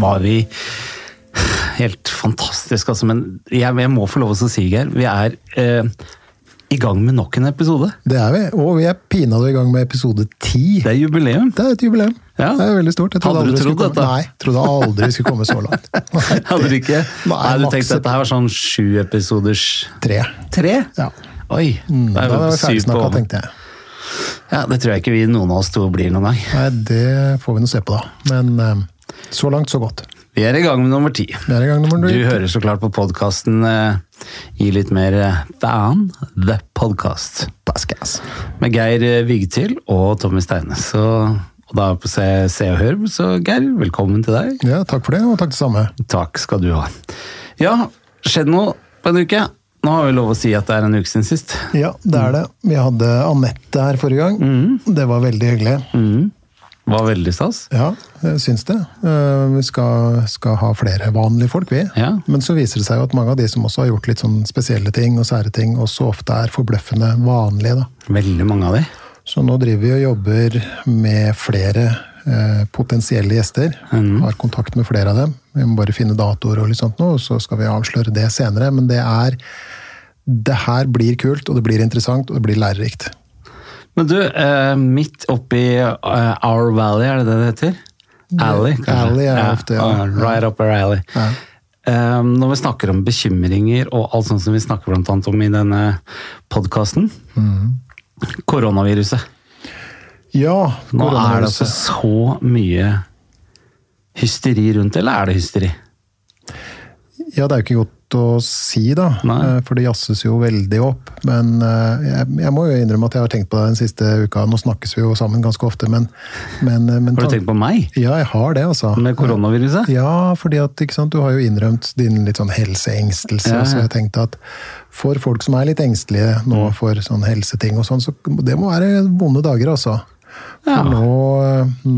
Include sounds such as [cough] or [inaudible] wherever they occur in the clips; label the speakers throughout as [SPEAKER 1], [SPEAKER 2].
[SPEAKER 1] var vi helt fantastisk, altså. Men jeg, jeg må få lov å si, Geir, vi er eh, i gang med nok en episode.
[SPEAKER 2] Det er vi, og vi er pinadø i gang med episode ti.
[SPEAKER 1] Det er jubileum.
[SPEAKER 2] Det er et jubileum.
[SPEAKER 1] Ja.
[SPEAKER 2] Det er veldig stort. Jeg trodde
[SPEAKER 1] Hadde du trodd dette?
[SPEAKER 2] Nei, trodde aldri vi skulle komme så [laughs] langt. Nei,
[SPEAKER 1] Hadde du ikke?
[SPEAKER 2] Nei,
[SPEAKER 1] Nei, du
[SPEAKER 2] maks
[SPEAKER 1] tenkte at dette her var sånn sju episoders
[SPEAKER 2] Tre.
[SPEAKER 1] Tre?
[SPEAKER 2] Ja.
[SPEAKER 1] Oi.
[SPEAKER 2] Mm,
[SPEAKER 1] det er jo
[SPEAKER 2] vi ferdig
[SPEAKER 1] syv på
[SPEAKER 2] snakka, tenkte jeg.
[SPEAKER 1] Ja, Det tror jeg ikke vi noen av oss to blir noen gang.
[SPEAKER 2] Nei, det får vi nå se på, da. Men eh, så langt, så godt.
[SPEAKER 1] Vi er i gang med nummer ti.
[SPEAKER 2] Er
[SPEAKER 1] Du hører så klart på podkasten Gi litt mer eh, faen, The Podcast.
[SPEAKER 2] Pascas.
[SPEAKER 1] Med Geir eh, Vigtil og Tommy Steine. Så, og da på Se, Se og Hør, så Geir, velkommen til deg.
[SPEAKER 2] Ja, takk for det, og takk det samme.
[SPEAKER 1] Takk skal du ha. Ja, skjedd noe på en uke? Nå har vi lov å si at det er en uke siden sist.
[SPEAKER 2] Ja, det er det. Vi hadde Anette her forrige gang.
[SPEAKER 1] Mm.
[SPEAKER 2] Det var veldig hyggelig.
[SPEAKER 1] Var veldig stas.
[SPEAKER 2] Ja, jeg syns det. Eh, Vi skal, skal ha flere vanlige folk, vi.
[SPEAKER 1] Ja.
[SPEAKER 2] Men så viser det seg jo at mange av de som også har gjort litt sånn spesielle ting og sære ting, også ofte er forbløffende vanlige. da.
[SPEAKER 1] Veldig mange av de.
[SPEAKER 2] Så nå driver vi og jobber med flere eh, potensielle gjester. Har kontakt med flere av dem. Vi må bare finne datoer og litt sånt nå, så skal vi avsløre det senere. Men det er Det her blir kult, og det blir interessant, og det blir lærerikt.
[SPEAKER 1] Men du, eh, midt oppi uh, Our Valley, er det det det heter? Alley, kanskje?
[SPEAKER 2] Alley er ofte, ja.
[SPEAKER 1] Uh, Right up our alley.
[SPEAKER 2] Ja.
[SPEAKER 1] Um, når vi snakker om bekymringer og alt sånt som vi snakker blant annet om i denne podkasten
[SPEAKER 2] Mm.
[SPEAKER 1] Koronaviruset.
[SPEAKER 2] Ja, koronaviruset.
[SPEAKER 1] Nå er det altså så mye hysteri rundt eller er det hysteri?
[SPEAKER 2] Ja, det er jo ikke godt å si, da.
[SPEAKER 1] Nei.
[SPEAKER 2] eh, For det jazzes jo veldig opp. Men eh, jeg, jeg må jo innrømme at jeg har tenkt på det den siste uka. Nå snakkes vi jo sammen ganske ofte, men, men, eh, men
[SPEAKER 1] Har du tenkt på meg?
[SPEAKER 2] Ja, jeg har det, altså.
[SPEAKER 1] Med koronaviruset?
[SPEAKER 2] Ja, fordi at sant, du har jo innrømt din litt sånn helseengstelse.
[SPEAKER 1] Ja, ja.
[SPEAKER 2] Så jeg tenkte at for folk som er litt engstelige
[SPEAKER 1] Mm.
[SPEAKER 2] nå for sånn helseting og sånn, så det må være vonde dager, altså.
[SPEAKER 1] Ja.
[SPEAKER 2] For nå,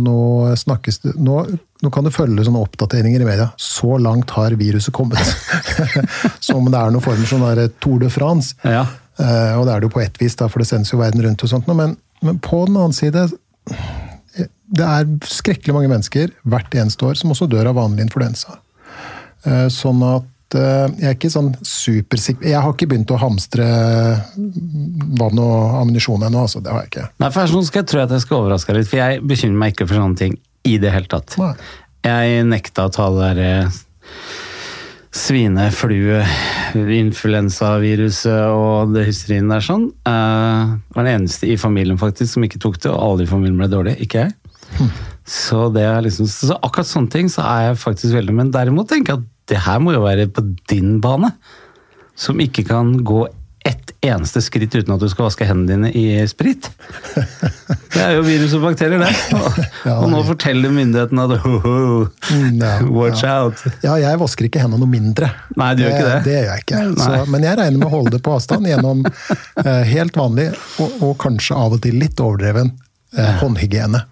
[SPEAKER 2] nå snakkes det nå, nå kan du følge sånne oppdateringer i media. Så langt har viruset kommet. [laughs] Som om det er noen former som der Tour de France.
[SPEAKER 1] Ja.
[SPEAKER 2] Eh, og det er det jo på ett vis, da, for det sendes jo verden rundt og sånt. Men, men på den annen side Det er skrekkelig mange mennesker hvert eneste år som også dør av vanlig influensa. Eh, sånn at eh, jeg er ikke sånn supersikker Jeg har ikke begynt å hamstre vann og ammunisjon ennå, altså. Det har jeg ikke.
[SPEAKER 1] Nei, for sånn skal jeg tro at jeg skal overraske deg litt, for jeg bekymrer meg ikke for sånne ting i det hele tatt.
[SPEAKER 2] Nei.
[SPEAKER 1] Jeg nekta å ta det derre svineflue-influensaviruset og det hysterien der sånn. Eh, var den eneste i familien faktisk som ikke tok det, og alle i familien ble dårlige, ikke jeg. Så, det er liksom, så akkurat sånne ting så er jeg faktisk veldig Men derimot tenker jeg at det her må jo være på din bane. Som ikke kan gå ett eneste skritt uten at du skal vaske hendene dine i sprit. [laughs] Det er jo virus og bakterier, det. Og, og nå forteller myndighetene at oh,
[SPEAKER 2] Mm,
[SPEAKER 1] watch out.
[SPEAKER 2] Ja, jeg vasker ikke hendene noe mindre.
[SPEAKER 1] Nei, du gjør ikke det.
[SPEAKER 2] Det gjør jeg ikke. Så, men jeg regner med å holde det på avstand gjennom [laughs] eh, helt vanlig, og, og kanskje av og til litt overdreven, eh, håndhygiene.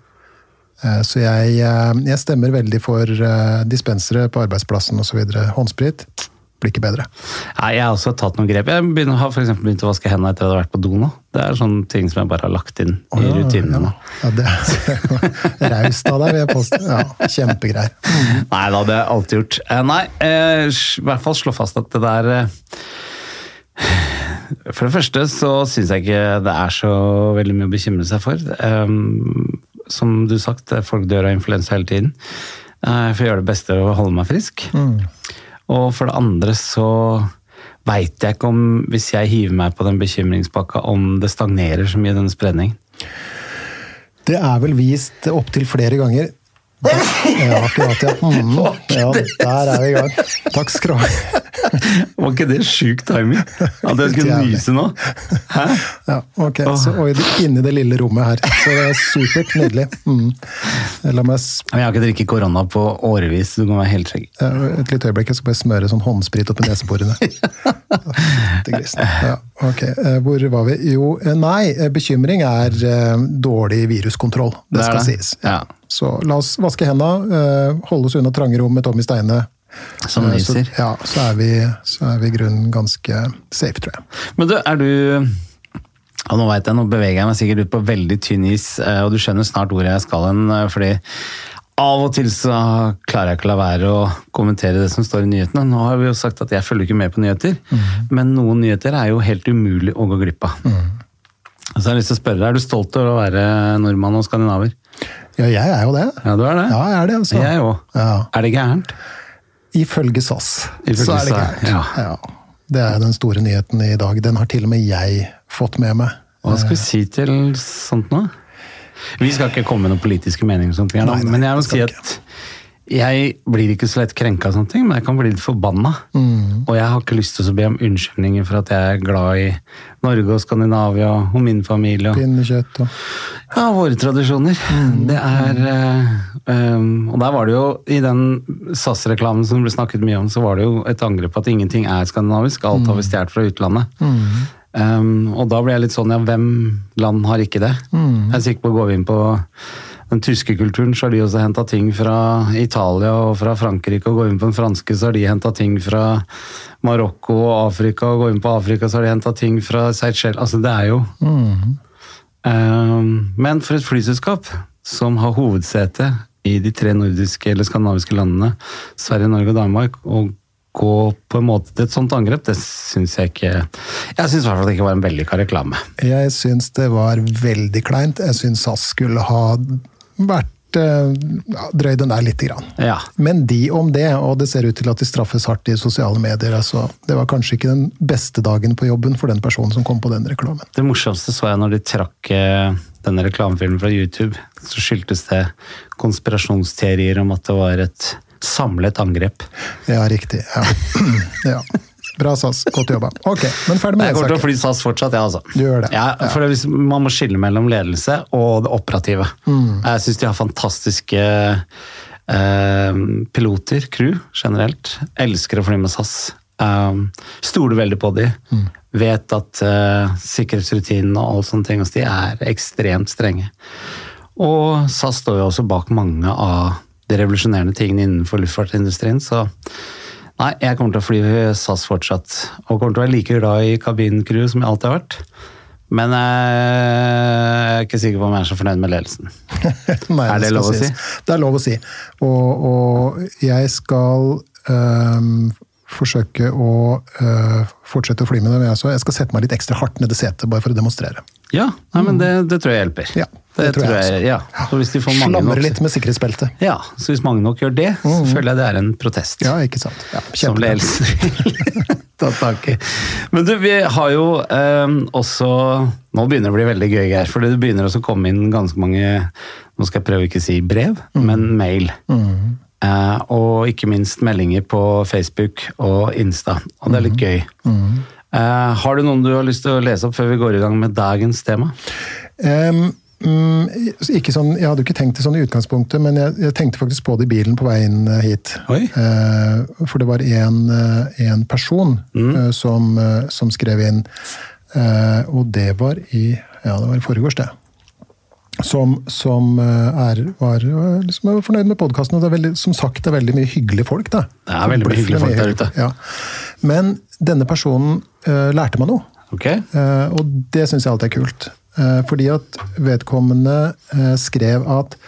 [SPEAKER 2] Eh, så jeg, eh, jeg stemmer veldig for eh, dispensere på arbeidsplassen osv. Håndsprit blir ikke bedre.
[SPEAKER 1] Nei, Jeg har også tatt noen grep. Jeg begynner, har eksempel begynt å vaske hendene etter at jeg har vært på do nå. Det er sånne ting som jeg bare har lagt inn i
[SPEAKER 2] ja,
[SPEAKER 1] rutinene nå.
[SPEAKER 2] Ja, det er [laughs] raust av deg, vil jeg påstå. Ja, kjempegreier.
[SPEAKER 1] Nei det hadde jeg alltid gjort. Nei, i hvert fall slå fast at det der [sighs] For det første så syns jeg ikke det er så veldig mye å bekymre seg for. Som du sagt, folk dør av influensa hele tiden. Eh, Jeg får gjøre det beste og holde meg frisk. Og for det andre så veit jeg ikke om, hvis jeg hiver meg på den bekymringspakka, om det stagnerer så mye, denne spredningen.
[SPEAKER 2] Det er vel vist opptil flere ganger. Ja, akkurat, ja. Mm, [laughs] ja. Der er vi i gang. Takk skal du ha. [laughs]
[SPEAKER 1] Var ikke det sjuk timing? At jeg skulle nyse nå? Hæ?
[SPEAKER 2] Ja, ok. Så, og inni det lille rommet her. Så det er supert. Nydelig. Mm. La meg s-
[SPEAKER 1] Jeg har ikke drikket korona på årevis, du kan være helt trygg.
[SPEAKER 2] et lite øyeblikk, jeg skal bare smøre sånn håndsprit oppi neseborene. [laughs] Til. Ja, ok. Eh, Hvor var vi? Jo, eh, nei, eh, bekymring er dårlig viruskontroll. Det
[SPEAKER 1] Det
[SPEAKER 2] skal
[SPEAKER 1] det.
[SPEAKER 2] sies.
[SPEAKER 1] Ja.
[SPEAKER 2] Så la oss vaske hendene, eh, holde oss unna trange rom med Tommy Steine.
[SPEAKER 1] Som
[SPEAKER 2] nyser. så, ja, så er vi, så er vi i grunnen ganske safe, tror jeg.
[SPEAKER 1] Men du, er du ja, Nå vet jeg, nå beveger jeg meg sikkert ut på veldig tynn is, eh, og du skjønner snart hvor jeg skal hen. eh, fordi Av og til så klarer jeg ikke å la være å kommentere det som står i nyhetene. Nå har vi jo sagt at jeg følger ikke med på nyheter, men noen nyheter er jo helt umulig å gå glipp av. Så jeg har lyst til å spørre deg, Er du stolt over å være nordmann og skandinaver?
[SPEAKER 2] Ja, jeg er jo det.
[SPEAKER 1] Ja, du er det?
[SPEAKER 2] Ja, jeg er det, altså.
[SPEAKER 1] Jeg òg.
[SPEAKER 2] Ja.
[SPEAKER 1] Er det gærent?
[SPEAKER 2] Ifølge SAS
[SPEAKER 1] Ifølge
[SPEAKER 2] så er det gærent.
[SPEAKER 1] ja.
[SPEAKER 2] Ja. Det er den store nyheten i dag. Den har til og med jeg fått med meg.
[SPEAKER 1] Hva skal vi si til sånt nå? Vi skal ikke komme med noen politiske meninger, sånt, men jeg må si at jeg blir ikke så lett krenka av sånne ting, men jeg kan bli litt forbanna.
[SPEAKER 2] Mm.
[SPEAKER 1] Og jeg har ikke lyst til å be om unnskyldninger for at jeg er glad i Norge og Skandinavia og min familie. Og,
[SPEAKER 2] Pinnekjøtt og
[SPEAKER 1] ja, våre tradisjoner.
[SPEAKER 2] Mm.
[SPEAKER 1] Det er eh, um, Og der var det jo, i den SAS-reklamen som ble snakket mye om, så var det jo et angrep på at ingenting er skandinavisk. Alt
[SPEAKER 2] Mm.
[SPEAKER 1] har vi stjålet fra utlandet. Um, og da ble jeg litt sånn, ja, hvem land har ikke det?
[SPEAKER 2] Mm.
[SPEAKER 1] Jeg er sikker på å gå inn på den tyske kulturen, så har de også henta ting fra Italia og fra Frankrike. Og går inn på den franske, så har de henta ting fra Marokko og Afrika. Og går inn på Afrika, så har de henta ting fra Seychelles. Altså, det er jo um, Men for et flyselskap som har hovedsete i de tre nordiske eller skandinaviske landene, Sverige, Norge og Danmark, og gå på en måte til et sånt angrep, det syns jeg ikke Jeg syns i hvert fall det ikke var en vellykka reklame.
[SPEAKER 2] Jeg syns det var veldig kleint. Jeg syns SAS skulle ha vært eh, ja, drøyd den der lite grann.
[SPEAKER 1] Ja.
[SPEAKER 2] Men de om det, og det ser ut til at de straffes hardt i sosiale medier. Altså, det var kanskje ikke den beste dagen på jobben for den personen som kom på den reklamen.
[SPEAKER 1] Det morsomste så jeg når de trakk eh, denne reklamefilmen fra YouTube. Så skyldtes det konspirasjonsteorier om at det var et samlet angrep.
[SPEAKER 2] Ja, riktig. Ja. [clears throat] ja. Bra, SAS. Godt jobba. Ok, men ferdig med
[SPEAKER 1] Jeg
[SPEAKER 2] den
[SPEAKER 1] kommer til å fly SAS fortsatt, jeg, altså.
[SPEAKER 2] Du gjør det.
[SPEAKER 1] Ja, for det, er Man må skille mellom ledelse og det operative.
[SPEAKER 2] Mm.
[SPEAKER 1] Jeg syns de har fantastiske eh, piloter, crew, generelt. Elsker å fly med SAS. Um, stoler veldig på de.
[SPEAKER 2] Mm.
[SPEAKER 1] Vet at uh, sikkerhetsrutinene og alle sånne ting hos de er ekstremt strenge. Og SAS står jo også bak mange av de revolusjonerende tingene innenfor luftfartsindustrien, så Nei, jeg kommer til å fly SAS fortsatt, og kommer til å være like glad i kabincrew som jeg alltid har vært. Men jeg er ikke sikker på om jeg er så fornøyd med ledelsen. [laughs]
[SPEAKER 2] Nei,
[SPEAKER 1] Er det lov å si?
[SPEAKER 2] Det er lov å si. Og, og jeg skal øhm, forsøke å øh, fortsette å fly med dem. Jeg, også. jeg skal sette meg litt ekstra hardt ned i setet, bare for å demonstrere.
[SPEAKER 1] Ja, nei, men det, det tror jeg hjelper.
[SPEAKER 2] Ja, det tror jeg også.
[SPEAKER 1] ja. Så hvis de får mange
[SPEAKER 2] Slamre
[SPEAKER 1] nok,
[SPEAKER 2] litt med sikkerhetsbeltet.
[SPEAKER 1] ja, så hvis mange nok gjør det, så føler jeg det er en protest.
[SPEAKER 2] Ja, ikke sant. Ja,
[SPEAKER 1] som ledelsen vil [laughs] ta tak i. Men du, vi har jo eh, også Nå begynner det å bli veldig gøy, Geir. For det begynner også å komme inn ganske mange Nå skal jeg prøve ikke å si brev, men mail. Eh, og ikke minst meldinger på Facebook og Insta. Og det er litt gøy. Eh, har du noen du har lyst til å lese opp før vi går i gang med dagens tema?
[SPEAKER 2] Em, mm, ikke sånn, jeg hadde jo ikke tenkt det sånn i utgangspunktet, men jeg, jeg tenkte faktisk på det i bilen på vei inn eh, hit. Eh, for det var en, eh, en person eh, som, eh, som skrev inn, eh, og det var i ja, det var i forgårs, det. Som, som er, var, liksom, er fornøyd med podkasten. Og det er veldig, som sagt, det er veldig mye hyggelige folk. Da.
[SPEAKER 1] Det er veldig mye hyggelige folk der ute.
[SPEAKER 2] Ja. Men denne personen lærte meg noe.
[SPEAKER 1] Okay.
[SPEAKER 2] Uh, og det syns jeg alltid er kult. Eh, fordi at vedkommende eh, skrev at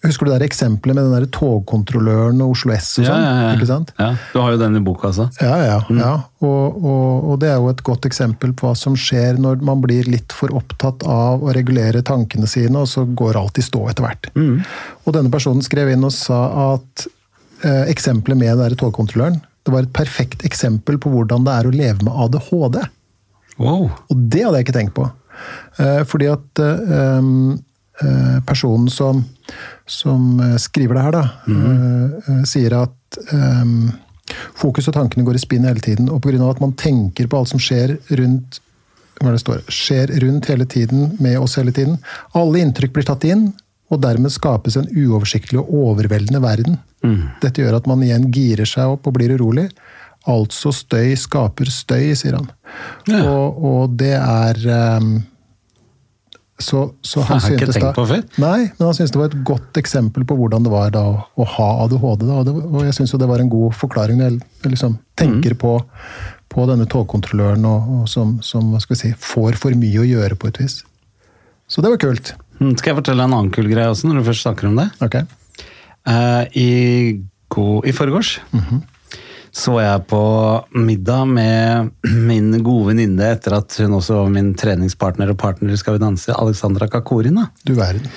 [SPEAKER 2] Husker du det eksempelet med den der togkontrolløren og Oslo S og
[SPEAKER 1] Ja,
[SPEAKER 2] sånn?
[SPEAKER 1] ja, ja.
[SPEAKER 2] Ikke sant?
[SPEAKER 1] ja. Du har jo den i boka altså.
[SPEAKER 2] Ja, ja. ja. Og, og, og det er jo et godt eksempel på hva som skjer når man blir litt for opptatt av å regulere tankene sine, og så går alt i stå etter hvert. Og denne personen skrev inn og sa at eh, eksempelet med den der togkontrolløren det var et perfekt eksempel på hvordan det er å leve med ADHD.
[SPEAKER 1] Wow.
[SPEAKER 2] Og det hadde jeg ikke tenkt på. Eh, fordi at eh, eh, personen som, som skriver det her, da, eh, sier at um, fokus og tankene går i spinn hele tiden. Og pga. at man tenker på alt som skjer rundt hva det står, skjer rundt hele tiden med oss hele tiden. Alle inntrykk blir tatt inn, og dermed skapes en uoversiktlig og overveldende verden. Dette gjør at man igjen girer seg opp og blir urolig. Altså støy skaper støy, sier han.
[SPEAKER 1] Ja.
[SPEAKER 2] Og, og det er um, så, så han
[SPEAKER 1] jeg har ikke tenkt på før.
[SPEAKER 2] Nei, men han syntes det var et godt eksempel på hvordan det var da å, å ha ADHD. Da, og, det, og jeg syns det var en god forklaring når jeg, liksom tenker på, på denne togkontrolløren og, og som, som si, får for mye å gjøre på et vis. Så det var kult.
[SPEAKER 1] Mm, Skal jeg fortelle en annen kul greie også, når du først snakker om det?
[SPEAKER 2] Ok.
[SPEAKER 1] Uh, I, go- i forgårs så var jeg på middag med [clears throat] min gode venninne etter at hun også var min treningspartner og partner i Skal vi danse, Alexandra Kakorina.
[SPEAKER 2] Du verden.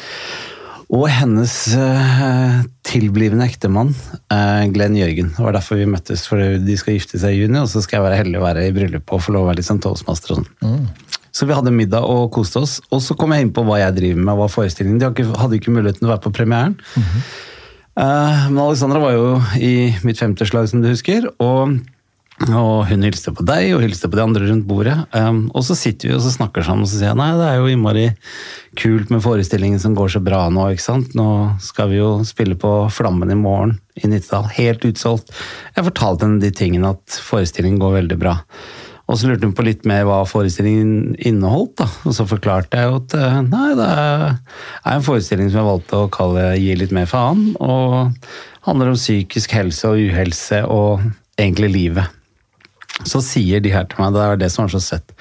[SPEAKER 1] Og hennes eh, tilblivende ektemann, eh, Glenn Jørgen. Det var derfor vi møttes, for de skal gifte seg i juni, og så skal jeg være heldig å være i bryllupet og få lov å være litt sånn toastmaster og sånn. Så vi hadde middag og koste oss, og så kom jeg inn på hva jeg driver med, hva forestillingen. De hadde ikke, muligheten til å være på premieren. Eh, men Alexandra var jo i mitt femte slag, som du husker, og, og hun hilste på deg og hilste på de andre rundt bordet. Um, og så sitter vi og snakker sammen, og så sier jeg nei, det er jo innmari kult med forestillingen som går så bra nå. ikke sant? Nå skal vi jo spille på Flammen i morgen i Nittedal, helt utsolgt. Jeg fortalte henne de tingene, at forestillingen går veldig bra. Og så lurte hun på litt mer hva forestillingen inneholdt. da, Og så forklarte jeg jo at eh, nei, det er en forestilling som jeg valgte å kalle Gi litt mer faen. Og handler om psykisk helse og uhelse og egentlig livet. Så sier de her til meg, det er det som var så søtt.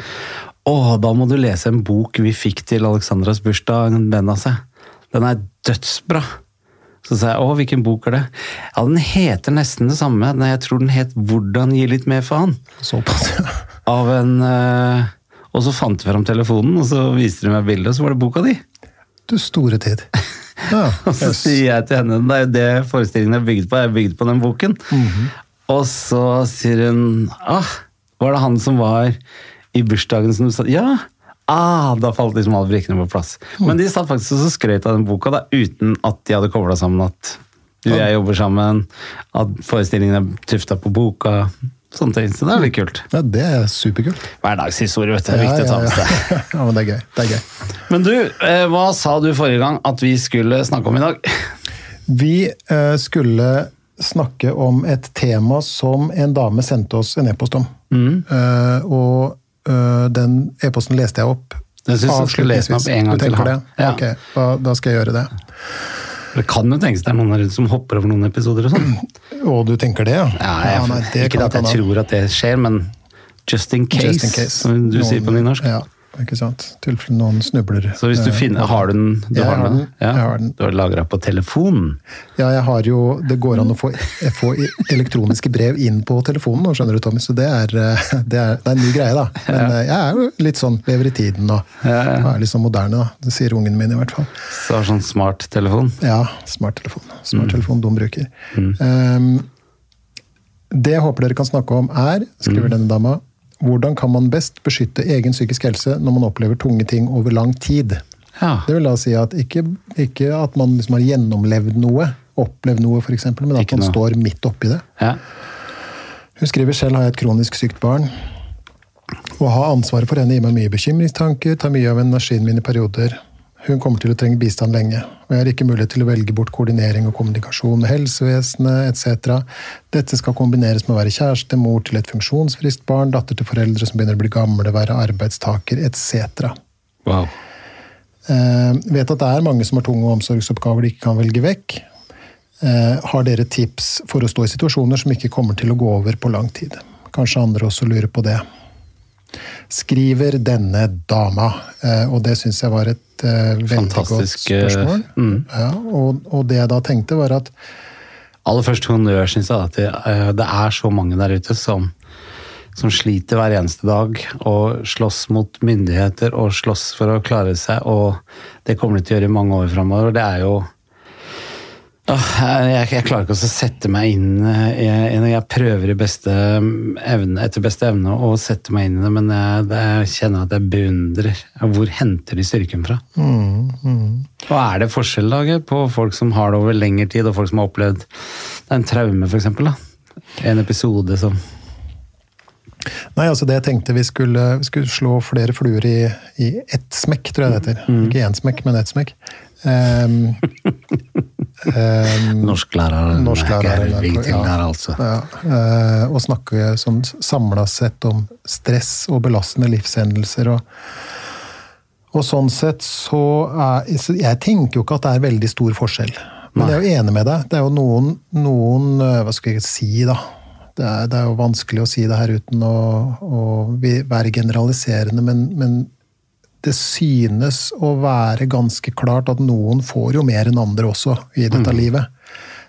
[SPEAKER 1] Å, da må du lese en bok vi fikk til Alexandras bursdag, Benase. Den er dødsbra. Så sa jeg å, hvilken bok er det? Ja, den heter nesten det samme. Nei, jeg tror den het Hvordan gi litt mer faen.
[SPEAKER 2] Såpass, ja.
[SPEAKER 1] Av en eh, Og så fant vi fram telefonen, og så viste de meg bildet, og så var det boka di.
[SPEAKER 2] Du store tid. Ja, [laughs]
[SPEAKER 1] Og så
[SPEAKER 2] yes.
[SPEAKER 1] sier jeg til henne det er jo det forestillingen er bygd på, jeg er bygd på den boken. Og så sier hun ah, var det han som var i bursdagen som du sa Ja! Ah, da falt liksom alle brikkene på plass. Men de satt faktisk og skrøt av den boka da, uten at de hadde kobla sammen at du og jeg jobber sammen, at forestillingen er tufta på boka. Sånne ting. Så det er litt kult.
[SPEAKER 2] ja, det er superkult.
[SPEAKER 1] Hverdagshistorie, vet du. Det er
[SPEAKER 2] Ja,
[SPEAKER 1] viktig å ta med seg.
[SPEAKER 2] ja. [laughs] ja, men det er gøy. Det er gøy.
[SPEAKER 1] Men du, eh, hva sa du forrige gang at vi skulle snakke om i dag? [laughs]
[SPEAKER 2] Vi eh, skulle snakke om et tema som en dame sendte oss en e-post om. Eh, og den e-posten leste jeg opp.
[SPEAKER 1] Jeg syns du skulle lese den opp en gang til,
[SPEAKER 2] det?
[SPEAKER 1] Ja.
[SPEAKER 2] Ok, da, da skal jeg gjøre det.
[SPEAKER 1] Det kan jo tenkes det er noen som hopper over noen episoder og sånn.
[SPEAKER 2] Og du tenker det, ja?
[SPEAKER 1] Ja, jeg,
[SPEAKER 2] nei, det
[SPEAKER 1] ikke at jeg tror at det skjer, men just in case,
[SPEAKER 2] Just in case.
[SPEAKER 1] som du sier på
[SPEAKER 2] Noen-
[SPEAKER 1] nynorsk.
[SPEAKER 2] Ja, ikke sant. Tilfelle noen snubler.
[SPEAKER 1] Så hvis du
[SPEAKER 2] eh,
[SPEAKER 1] finner, har du den? Du
[SPEAKER 2] Jeg har
[SPEAKER 1] den,
[SPEAKER 2] den,
[SPEAKER 1] Ja,
[SPEAKER 2] jeg har den.
[SPEAKER 1] Du har lagra på telefonen?
[SPEAKER 2] Ja, jeg har jo Det går an å få, få elektroniske brev inn på telefonen nå, skjønner du, Tommy. Så det er, eh, det er, det er en ny greie, da. Men ja. jeg er jo litt sånn lever i tiden og, ja, er litt sånn moderne, da. Det sier ungen min i hvert fall.
[SPEAKER 1] Så har sånn smarttelefon?
[SPEAKER 2] Ja, smarttelefon. Smarttelefon
[SPEAKER 1] Mm.
[SPEAKER 2] de bruker. Um, det jeg håper dere kan snakke om, er, skriver
[SPEAKER 1] Mm.
[SPEAKER 2] denne dama, hvordan kan man best beskytte egen psykisk helse når man opplever tunge ting over lang tid?
[SPEAKER 1] Ja.
[SPEAKER 2] Det vil da si at ikke, ikke at man liksom har gjennomlevd noe, opplevd noe f.eks., men at
[SPEAKER 1] Ikke
[SPEAKER 2] man
[SPEAKER 1] noe.
[SPEAKER 2] står midt oppi det.
[SPEAKER 1] ja.
[SPEAKER 2] Hun skriver selv har jeg et kronisk sykt barn. Å ha ansvaret for henne gir meg mye bekymringstanker, tar mye av energien min i perioder. Hun kommer til å trenge bistand lenge, og jeg har ikke mulighet til å velge bort koordinering og kommunikasjon med helsevesenet etc. Dette skal kombineres med å være kjæreste, mor til et funksjonsfriskt barn, datter til foreldre som begynner å bli gamle, være arbeidstaker etc.
[SPEAKER 1] Wow.
[SPEAKER 2] Eh, vet at det er mange som har tunge omsorgsoppgaver de ikke kan velge vekk. Eh, har dere tips for å stå i situasjoner som ikke kommer til å gå over på lang tid? Kanskje andre også lurer på det. Skriver denne dama, eh, og det syns jeg var et eh, veldig
[SPEAKER 1] Fantastisk,
[SPEAKER 2] godt spørsmål.
[SPEAKER 1] eh, mm.
[SPEAKER 2] Ja, og, og det jeg da tenkte, var at
[SPEAKER 1] Aller først honnør, syns jeg. At det, det er så mange der ute som, som sliter hver eneste dag og slåss mot myndigheter og slåss for å klare seg, og det kommer de til å gjøre i mange år framover. Det er jo jeg, jeg klarer ikke å sette meg inn i jeg, jeg prøver i beste evne, etter beste evne å sette meg inn i det, men jeg, det, jeg kjenner at jeg beundrer. Hvor henter de styrken fra? Og er det forskjell da, på folk som har det over lengre tid, og folk som har opplevd en traume, f.eks.? En episode som
[SPEAKER 2] Nei, altså det jeg tenkte vi skulle, vi skulle slå flere fluer i, i ett smekk, tror jeg det heter.
[SPEAKER 1] Mm.
[SPEAKER 2] Ikke én smekk, men ett smekk. Um, [laughs] um,
[SPEAKER 1] Norsklæreren
[SPEAKER 2] norsk
[SPEAKER 1] er vigtig
[SPEAKER 2] viktig
[SPEAKER 1] der, altså.
[SPEAKER 2] Ja, eh, og snakke sånn samla sett om stress og belastende livshendelser. Og, og sånn sett så er Jeg tenker jo ikke at det er veldig stor forskjell. Men jeg er jo enig med deg. Det er jo noen, noen eh, Hva skal jeg si, da? Det er, det er jo vanskelig å si det her uten å, å være generaliserende, men, men det synes å være ganske klart at noen får jo mer enn andre også i dette livet.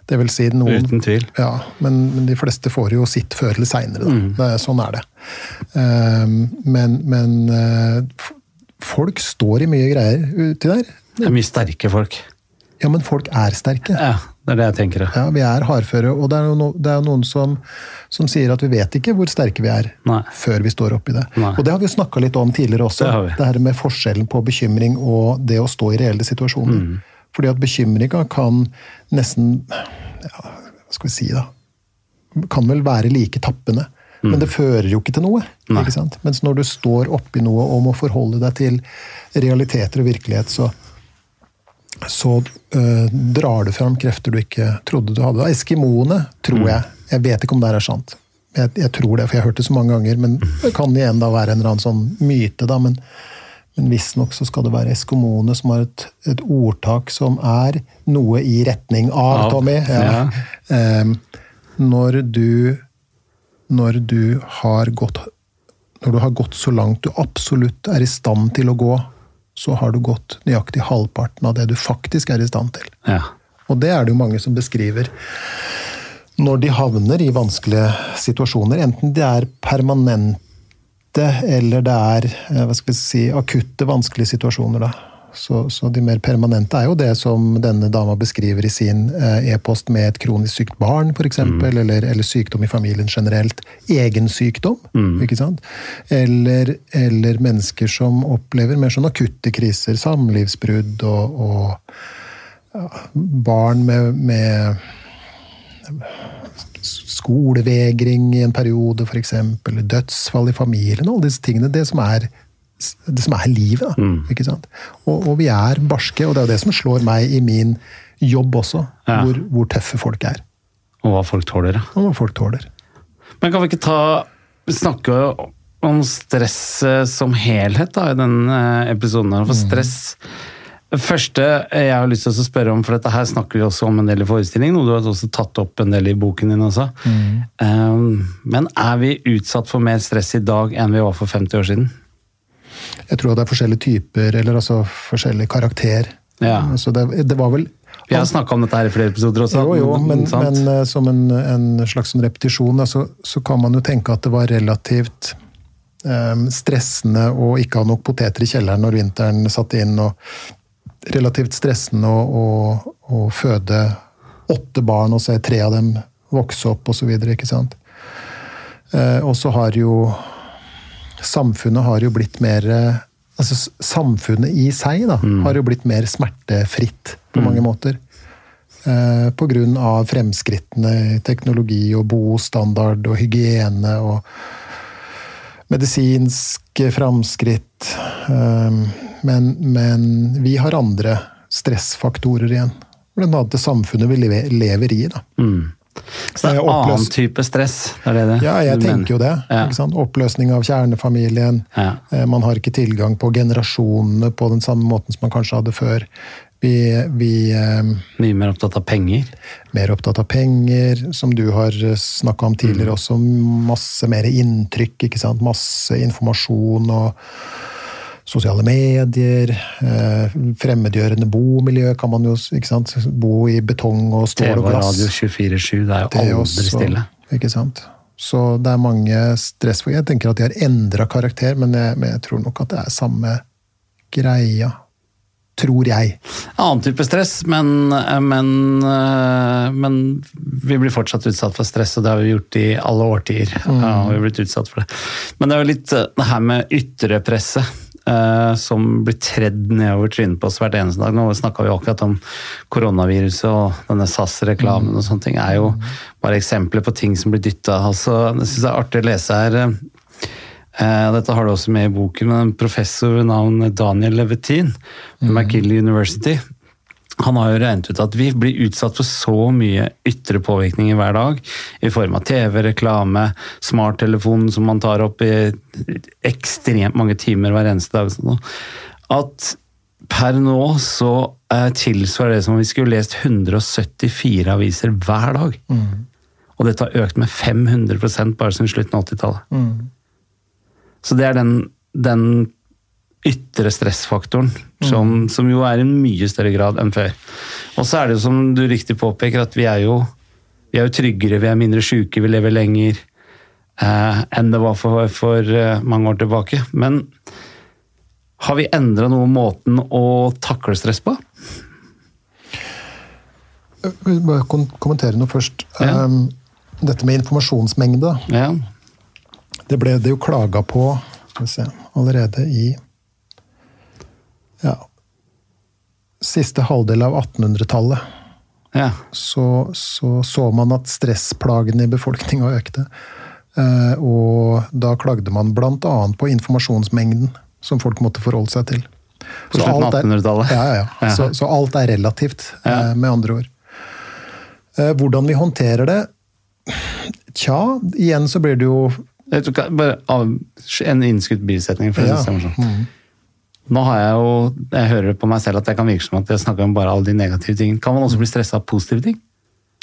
[SPEAKER 2] Det vil si noen
[SPEAKER 1] Uten tvil.
[SPEAKER 2] Ja, men, men de fleste får jo sitt før eller seinere, Mm. Er- sånn er det. Ehm, men men eh, folk står i mye greier uti der.
[SPEAKER 1] Det er mye sterke folk.
[SPEAKER 2] Ja, men folk er sterke.
[SPEAKER 1] Ja, det er det jeg tenker. ja.
[SPEAKER 2] Vi er hardføre, og det er jo no, det er noen som, som sier at vi vet ikke hvor sterke vi er
[SPEAKER 1] Nei.
[SPEAKER 2] før vi står oppi det.
[SPEAKER 1] Nei.
[SPEAKER 2] Og det har vi jo snakka litt om tidligere også.
[SPEAKER 1] Det har vi.
[SPEAKER 2] Det her med forskjellen på bekymring og det å stå i reelle situasjoner.
[SPEAKER 1] Mm.
[SPEAKER 2] Fordi at bekymringa kan nesten ja, Hva skal vi si, da? Kan vel være like tappende. Men det fører jo ikke til noe.
[SPEAKER 1] Mm. Nei.
[SPEAKER 2] ikke sant? Mens når du står oppi noe og må forholde deg til realiteter og virkelighet, så, så øh, drar du fram krefter du ikke trodde du hadde. Eskimoene, tror jeg. Jeg vet ikke om det er sant. Jeg, jeg tror det, for jeg har hørt det så mange ganger. Men det kan igjen da være en eller annen sånn myte, da. Men, men visstnok så skal det være eskimoene som har et, et ordtak som er noe i retning av, Tommy.
[SPEAKER 1] ja.
[SPEAKER 2] Ehm, når du Når du har gått når du har gått så langt du absolutt er i stand til å gå, så har du gått nøyaktig halvparten av det du faktisk er i stand til.
[SPEAKER 1] Ja.
[SPEAKER 2] Og det er det jo mange som beskriver når de havner i vanskelige situasjoner. Enten det er permanente eller det er eh, hva skal vi si, akutte vanskelige situasjoner. da. Så, så de mer permanente er jo det som denne dama beskriver i sin eh, e-post med et kronisk sykt barn, f.eks., eller, eller sykdom i familien generelt. Egen sykdom, ikke sant? Eller, eller mennesker som opplever mer sånn akutte kriser, samlivsbrudd og, og ja, barn med, med skolevegring i en periode, f.eks., dødsfall i familien, alle disse tingene. Det som er, det som er livet. Da, ikke sant? Og, og vi er barske, og det er jo det som slår meg i min jobb også,
[SPEAKER 1] Ja.
[SPEAKER 2] hvor, hvor tøffe folk er.
[SPEAKER 1] Og hva folk tåler. ja.
[SPEAKER 2] Og hva folk tåler.
[SPEAKER 1] Men kan vi ikke ta snakke om stress som helhet da, i denne episoden? her? For stress Det første jeg har lyst til å spørre om, for dette her snakker vi også om en del i forestillingen, og du har også tatt opp en del i boken din også. Um, men er vi utsatt for mer stress i dag enn vi var for 50 år siden?
[SPEAKER 2] Jeg tror det er forskjellige typer, eller altså forskjellig karakter.
[SPEAKER 1] Ja.
[SPEAKER 2] Så det, det var vel
[SPEAKER 1] Vi har snakka om dette her i flere episoder også.
[SPEAKER 2] Jo, jo, men, men eh, som en, en slags repetisjon, altså, så, så kan man jo tenke at det var relativt um, stressende å ikke ha nok poteter i kjelleren når vinteren satte inn, og relativt stressende å, å, å føde åtte barn og se tre av dem vokse opp osv. ikke sant. Uh, og så har jo Samfunnet har jo blitt mer eh, altså Samfunnet i seg da, har jo blitt mer smertefritt på mange måter. Eh, av fremskrittene i teknologi og bostandard og hygiene og medisinske framskritt. Eh, men, men vi har andre stressfaktorer igjen. Blant annet det samfunnet vi lever i. da.
[SPEAKER 1] Så det er en annen type stress? Det det det
[SPEAKER 2] Ja, jeg tenker jo det.
[SPEAKER 1] Ja.
[SPEAKER 2] Oppløsning av kjernefamilien.
[SPEAKER 1] Ja.
[SPEAKER 2] Eh, Man har ikke tilgang på generasjonene på den samme måten som man kanskje hadde før. Vi, vi eh,
[SPEAKER 1] Mye mer opptatt av penger?
[SPEAKER 2] mer opptatt av penger, som du har snakka om tidligere også. Masse mer inntrykk, ikke sant. Masse informasjon og sosiale medier. Eh, fremmedgjørende bomiljø kan man jo ikke sant? Bo i betong og stål
[SPEAKER 1] TV
[SPEAKER 2] og glass.
[SPEAKER 1] radio 24-7, det er jo
[SPEAKER 2] Det
[SPEAKER 1] aldri
[SPEAKER 2] også,
[SPEAKER 1] stille.
[SPEAKER 2] Ikke sant? Så det er mange stress Jeg tenker at de har endra karakter, men jeg, men jeg tror nok at det er samme greia. Tror jeg.
[SPEAKER 1] Annen type stress, men, men, eh, men vi blir fortsatt utsatt for stress, og det har vi gjort i alle årtier. Ja, vi har blitt utsatt for det. Men det er jo litt eh, det her med ytre presset. Eh, som blir tredd nedover trynet på oss hvert eneste dag. Nå snakka vi akkurat om koronaviruset og denne SAS-reklamen og sånne ting. er jo bare eksempler på ting som blir dytta. Altså, jeg syns det er artig å lese her. eh, Dette har du også med i boken, men en professor ved navn Daniel Levetin ved McGill University. Han har jo regnet ut at vi blir utsatt for så mye ytre påvirkninger hver dag. I form av TV, reklame, smarttelefonen som man tar opp i ekstremt mange timer hver eneste dag. sånn, At per nå så eh, tilsvarer det som om vi skulle lest 174 aviser hver dag. Og dette har økt med 500 bare siden slutten av 80-tallet. Så det er den, den ytre stressfaktoren, som, som jo er i en mye større grad enn før. Og så er det jo som du riktig påpeker, at vi er jo, vi er jo tryggere, vi er mindre syke, vi lever lenger eh, enn det var for, for eh, mange år tilbake. Men har vi endra noe måten å takle stress på?
[SPEAKER 2] Jeg vil bare kommentere noe først.
[SPEAKER 1] Ja.
[SPEAKER 2] Um, dette med informasjonsmengde,
[SPEAKER 1] Ja.
[SPEAKER 2] det ble det jo klaga på skal vi se, allerede i ja, siste halvdel av 1800-tallet.
[SPEAKER 1] ja.
[SPEAKER 2] Så, så så man at stressplagene i befolkninga økte. Eh, og da klagde man bl.a. på informasjonsmengden som folk måtte forholde seg til.
[SPEAKER 1] På
[SPEAKER 2] Så
[SPEAKER 1] slutten av
[SPEAKER 2] alt er-
[SPEAKER 1] 1800-tallet.
[SPEAKER 2] Ja, ja, ja. Så, så alt er relativt, eh, med andre ord. Eh, hvordan vi håndterer det Tja, igjen så blir det jo
[SPEAKER 1] bare en innskutt bisetning. For det
[SPEAKER 2] Ja.
[SPEAKER 1] det er morsomt. Nå har jeg jo, jeg hører på meg selv at jeg kan virke som at jeg snakker om bare alle de negative tingene. Kan man også bli stressa av positive ting?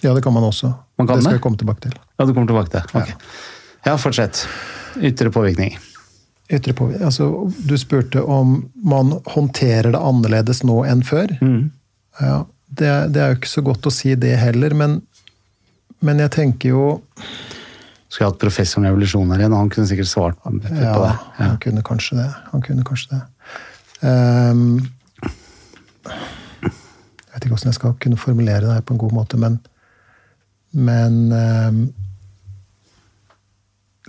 [SPEAKER 2] Ja, det kan man også.
[SPEAKER 1] Man kan
[SPEAKER 2] det skal
[SPEAKER 1] det?
[SPEAKER 2] vi komme tilbake til.
[SPEAKER 1] Ja, du kommer tilbake til. Ok. Ja, fortsett. Ytre påvirkning.
[SPEAKER 2] Ytre påvirkning. altså, du spurte om man håndterer det annerledes nå enn før.
[SPEAKER 1] Mm.
[SPEAKER 2] Ja, det, det er jo ikke så godt å si det heller, men, men jeg tenker jo
[SPEAKER 1] Skulle hatt professoren i evolusjon her igjen, han kunne sikkert svart på det.
[SPEAKER 2] Ja,
[SPEAKER 1] Ja.
[SPEAKER 2] han kunne kanskje det. Han kunne kanskje det. Ehm, jeg vet ikke hvordan jeg skal kunne formulere det her på en god måte, men Men um,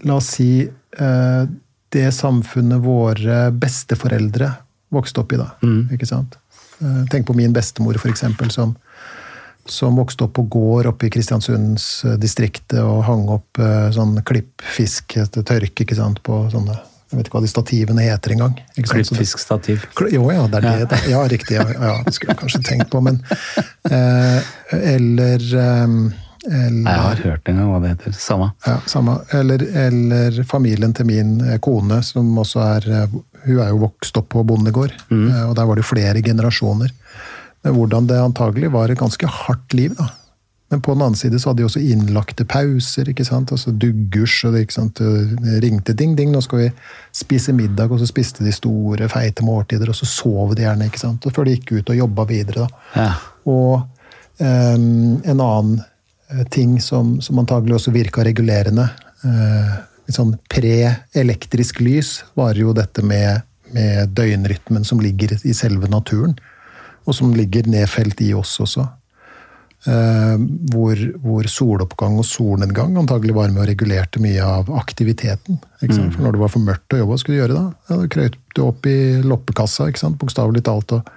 [SPEAKER 2] La oss si uh, det samfunnet våre besteforeldre vokste opp i, da. Ikke sant? Uh, tenk på min bestemor, eksempel, som, som vokste opp på gård oppe i Kristiansundsdistriktet og hang opp uh, sånn klippfisk til tørke ikke sant, på sånne Jeg vet ikke hva de stativene heter engang.
[SPEAKER 1] Klippfiskstativ.
[SPEAKER 2] Jo, ja, det er det. det. Ja, riktig. Ja, ja, det skulle jeg kanskje tenkt på, men eh, Eller eh, eller
[SPEAKER 1] Jeg har hørt en gang hva det heter. Samme.
[SPEAKER 2] ja, samme. Eller, eller familien til min eh, kone, som også er eh, Hun er jo vokst opp på bondegård, mm. og der var det jo flere generasjoner. Men hvordan det antagelig var et ganske hardt liv, da. Men på den annen side så hadde de også innlagte pauser, ikke sant. Altså duggers, og det ikke sant? Det ringte ding, ding, nå skal vi spise middag, og så spiste de store, feite måltider, og så sov de gjerne, ikke sant. Og før de gikk ut og jobba videre, da.
[SPEAKER 1] Ja.
[SPEAKER 2] Og um, en annen eh, ting som, som antagelig også virka regulerende uh, Litt sånn pre-elektrisk lys var jo dette med, med døgnrytmen som ligger i selve naturen. Og som ligger nedfelt i oss også. Eh, hvor, hvor soloppgang og solnedgang antagelig var med og regulerte mye av aktiviteten. For når det var for mørkt å jobbe, hva skulle du gjøre da? Ja, da krøyt du opp i loppekassa, ikke bokstavelig talt. og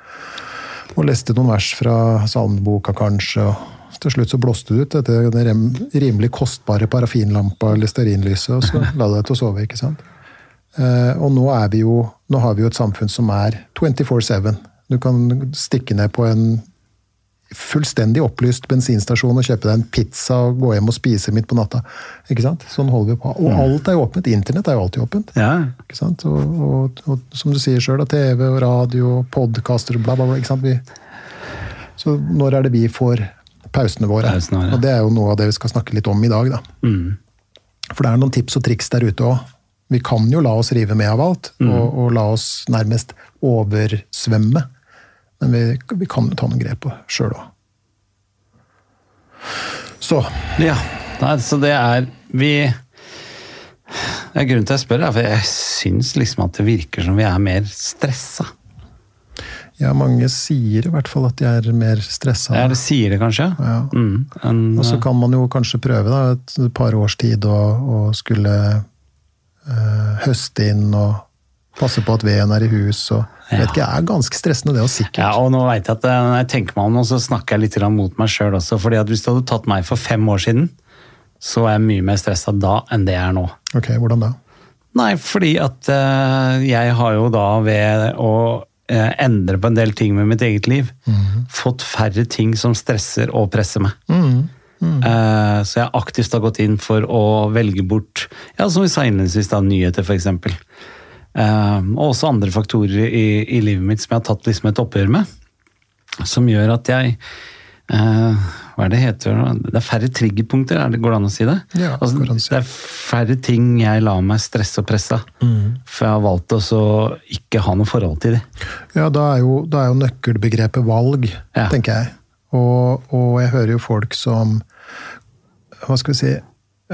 [SPEAKER 2] og leste noen vers fra salmeboka, kanskje. og Til slutt så blåste du ut dette den rimelig kostbare parafinlampa eller stearinlyset, og så [laughs] la du deg til å sove. ikke sant? Eh, og nå, er vi jo, nå har vi jo et samfunn som er 24-7. Du kan stikke ned på en fullstendig opplyst bensinstasjon og kjøpe deg en pizza og gå hjem og spise midt på natta. Ikke sant? Sånn holder vi på. Og alt er jo åpent. Internett er jo alltid åpent.
[SPEAKER 1] ja.
[SPEAKER 2] Ikke sant? Og, og, og som du sier sjøl, TV og radio og podkaster og bla, bla, bla. Ikke sant? Vi, så når er det vi får pausene våre?
[SPEAKER 1] Pausene ja.
[SPEAKER 2] Og det er jo noe av det vi skal snakke litt om i dag. da. For det er noen tips og triks der ute òg. Vi kan jo la oss rive med av alt, og, og la oss nærmest oversvømme. Men vi, vi kan ta noen grep sjøl òg. Så
[SPEAKER 1] Ja, Nei, så det er Vi det er Grunnen til at jeg spør, er for jeg syns liksom at det virker som vi er mer stressa.
[SPEAKER 2] ja, mange sier i hvert fall at de er mer stressa.
[SPEAKER 1] Ja, de sier det kanskje.
[SPEAKER 2] Ja.
[SPEAKER 1] Mm, en,
[SPEAKER 2] Og så kan man jo kanskje prøve da, et par års tid å, å skulle eh, høste inn og passe på at veden er i hus. og jeg vet ikke, Det er ganske stressende, det og sikkert.
[SPEAKER 1] ja, og nå vet jeg at eh, Når jeg tenker meg om nå, så snakker jeg litt mot meg sjøl også. fordi at Hvis du hadde tatt meg for fem år siden, så er jeg mye mer stressa da enn det jeg er nå.
[SPEAKER 2] Ok, hvordan da?
[SPEAKER 1] Nei, fordi at eh, jeg har jo da ved å eh, endre på en del ting med mitt eget liv, fått færre ting som stresser og presser meg. Eh, så jeg aktivt har gått inn for å velge bort, ja, som vi sa innledningsvis, da, nyheter f.eks. Uh, og også andre faktorer i, i livet mitt som jeg har tatt liksom et oppgjør med. Som gjør at jeg eh, Hva er det heter? Det er færre triggerpunkter, er det går det an å si det?
[SPEAKER 2] Ja,
[SPEAKER 1] altså,
[SPEAKER 2] det
[SPEAKER 1] er færre ting jeg lar meg stresse og presse av.
[SPEAKER 2] Mm.
[SPEAKER 1] For jeg har valgt å ikke ha noe forhold til det.
[SPEAKER 2] Ja, da er jo, da er jo nøkkelbegrepet valg,
[SPEAKER 1] Ja.
[SPEAKER 2] tenker jeg. Og, og jeg hører jo folk som hva skal vi si,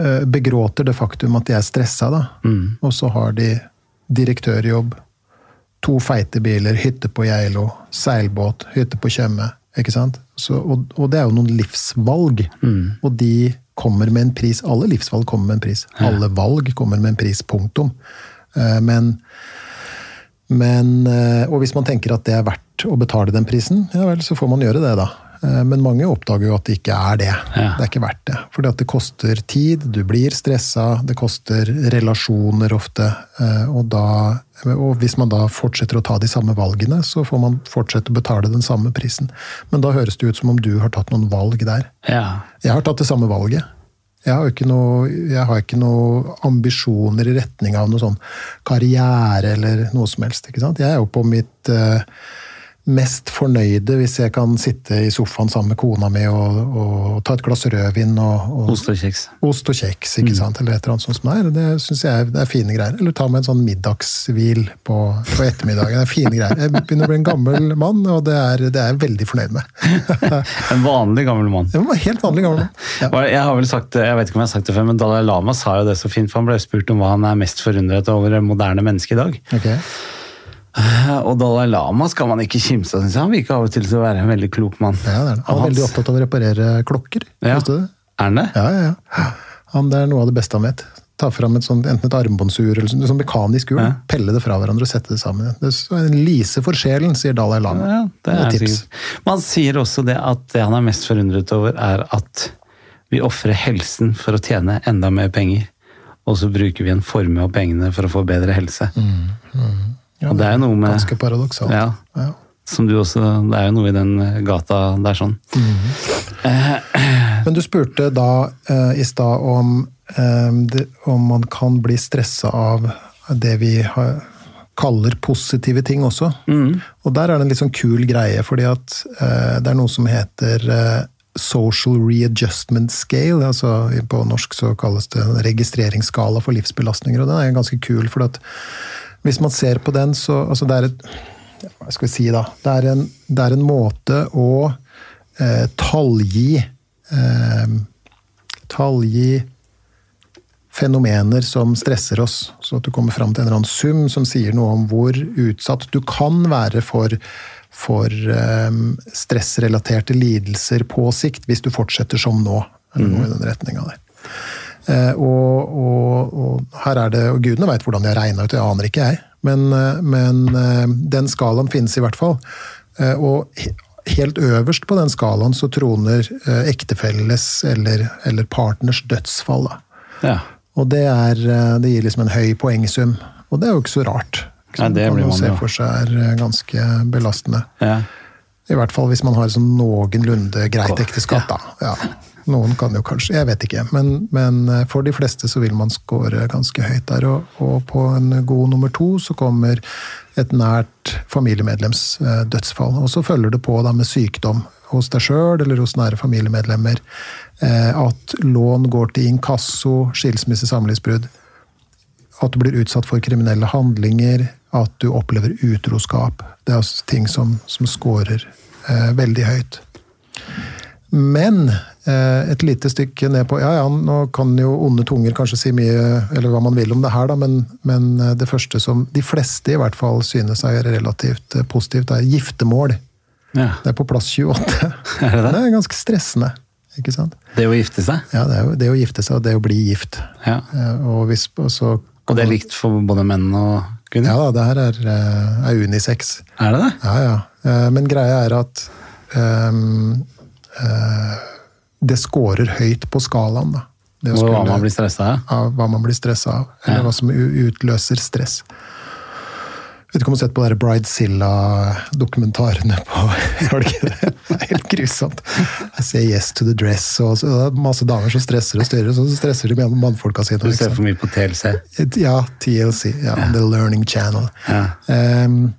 [SPEAKER 2] eh, begråter det faktum at de er stressa, da.
[SPEAKER 1] Mm.
[SPEAKER 2] Og så har de direktørjobb, to feite biler, hytte på Geilo, seilbåt, hytte på Tjøme. Ikke sant? Så, og, og det er jo noen livsvalg.
[SPEAKER 1] Mm.
[SPEAKER 2] Og de kommer med en pris. Alle livsvalg kommer med en pris. Alle valg kommer med en pris. Punktum. Eh, Men men, eh, og hvis man tenker at det er verdt å betale den prisen, ja vel, så får man gjøre det, da. Eh, Men mange oppdager jo at det ikke er det.
[SPEAKER 1] Ja.
[SPEAKER 2] Det er ikke verdt det. Fordi at det koster tid, du blir stressa, det koster relasjoner ofte. eh, Og, da, og hvis man da fortsetter å ta de samme valgene, så får man fortsette å betale den samme prisen. Men da høres det ut som om du har tatt noen valg der.
[SPEAKER 1] Ja.
[SPEAKER 2] Jeg har tatt det samme valget. Jeg har ikke noe, jeg har ikke noe ambisjoner i retning av noe sånn karriere eller noe som helst. Jeg er jo på mitt eh, mest fornøyde hvis jeg kan sitte i sofaen sammen med kona mi og, og ta et glass rødvin og, og
[SPEAKER 1] Ost og kjeks.
[SPEAKER 2] ost og kjeks, ikke sant? eller et eller annet sånt som det er. Det syns jeg det er fine greier. Eller ta med en sånn middagshvil på, på ettermiddagen. Det er fine greier. Jeg begynner å bli en gammel mann, og det er, det er jeg veldig fornøyd med. [laughs]
[SPEAKER 1] En vanlig gammel mann.
[SPEAKER 2] Jeg helt vanlig gammel mann. Ja.
[SPEAKER 1] Jeg har vel sagt jeg vet ikke om jeg har sagt det før, men Dalai Lama sa jo det så fint, for han ble spurt om hva han er mest forundret over moderne mennesker i dag.
[SPEAKER 2] Ok. [laughs]
[SPEAKER 1] Og Dalai Lama skal man ikke kimse av, syns jeg. Han virker av og til til å være en veldig klok mann.
[SPEAKER 2] Ja, det er det. Han er veldig opptatt av å reparere klokker.
[SPEAKER 1] Ja.
[SPEAKER 2] Visste du det?
[SPEAKER 1] Er han det?
[SPEAKER 2] Ja, ja, ja. Han, det er noe av det beste han vet. Ta fram et sånt, enten et armbåndsur eller sånn, sånn mekanisk ur.
[SPEAKER 1] Ja.
[SPEAKER 2] Pelle det fra hverandre og sette det sammen. Det er en lise for sjelen, sier Dalai Lama.
[SPEAKER 1] Ja, det er
[SPEAKER 2] et tips.
[SPEAKER 1] sikkert. Man sier også det at det han er mest forundret over, er at vi ofrer helsen for å tjene enda mer penger. Og så bruker vi en formue av pengene for å få bedre helse.
[SPEAKER 2] Ja,
[SPEAKER 1] det er jo noe med
[SPEAKER 2] Ganske paradoksalt.
[SPEAKER 1] Ja,
[SPEAKER 2] Ja.
[SPEAKER 1] som du også, Det er jo noe i den gata der sånn.
[SPEAKER 2] Men du spurte da eh, i stad om, eh, det, om man kan bli stressa av det vi har, kaller positive ting også. Og der er det en litt sånn kul greie, fordi at eh, det er noe som heter eh, Social Readjustment Scale. altså På norsk så kalles det registreringsskala for livsbelastninger. og Den er ganske kul, for at hvis man ser på den, så altså det er et hva skal vi si da? Det er en, det er en måte å eh, tallgi eh, Tallgi fenomener som stresser oss. Så at du kommer fram til en eller annen sum som sier noe om hvor utsatt du kan være for, for um, stressrelaterte lidelser på sikt, hvis du fortsetter som nå. Eller noe i den der. Eh, og, og, og her er det, og gudene veit hvordan de har regna ut, jeg aner ikke jeg. Men, eh, men eh, den skalaen finnes i hvert fall. Og helt øverst på den skalaen så troner ektefelles eller, eller partners dødsfall.
[SPEAKER 1] Ja.
[SPEAKER 2] Og det, er, det gir liksom en høy poengsum. Og det er jo ikke så rart. Ikke
[SPEAKER 1] Nei, det
[SPEAKER 2] kan
[SPEAKER 1] blir
[SPEAKER 2] man
[SPEAKER 1] jo.
[SPEAKER 2] se for seg er ganske belastende.
[SPEAKER 1] ja.
[SPEAKER 2] I hvert fall hvis man har sånn noenlunde greit ekteskap, da. Ja. Noen kan jo kanskje, jeg vet ikke. Men, men eh, for de fleste så vil man score ganske høyt der. Og, og på en god nummer to så kommer et nært familiemedlems eh, dødsfall. Og så følger det på da med sykdom hos deg sjøl eller hos nære familiemedlemmer. Eh, at lån går til inkasso, skilsmisse, samlivsbrudd. At du blir utsatt for kriminelle handlinger, at du opplever utroskap. Det er også ting som, som scorer eh, veldig høyt. Men eh, et lite stykke ned på Ja, ja, nå kan jo onde tunger kanskje si mye, eller hva man vil om det her, da, men, men eh, det første som de fleste i hvert fall synes er relativt eh, positivt, er giftermål.
[SPEAKER 1] ja.
[SPEAKER 2] Det er på plass 28. [laughs]
[SPEAKER 1] Er det det?
[SPEAKER 2] Det er ganske stressende, ikke sant?
[SPEAKER 1] Det å gifte seg.
[SPEAKER 2] Ja, det er det å gifte seg og det å bli gift.
[SPEAKER 1] Ja.
[SPEAKER 2] Og, hvis, og så
[SPEAKER 1] Og det er likt for både menn og kvinner?
[SPEAKER 2] Ja da, det her er, er unisex.
[SPEAKER 1] Er det det?
[SPEAKER 2] Ja, ja. Eh, Men greia er at eh, det scorer høyt på skalaen, da. Det
[SPEAKER 1] skulle, hva man blir stressa av?
[SPEAKER 2] av hva man blir stressa av, eller
[SPEAKER 1] Ja.
[SPEAKER 2] hva som utløser stress. Vet ikke om du har sett på Bridezilla-dokumentarene på Har du ikke det? Det er helt grusomt. I say yes to the dress, og så, det er masse damer som stresser og styrer, så stresser de med mannfolka sine.
[SPEAKER 1] Du ser for mye på TLC.
[SPEAKER 2] Ja, TLC. Ja, The Learning Channel.
[SPEAKER 1] Ja.
[SPEAKER 2] Ehm,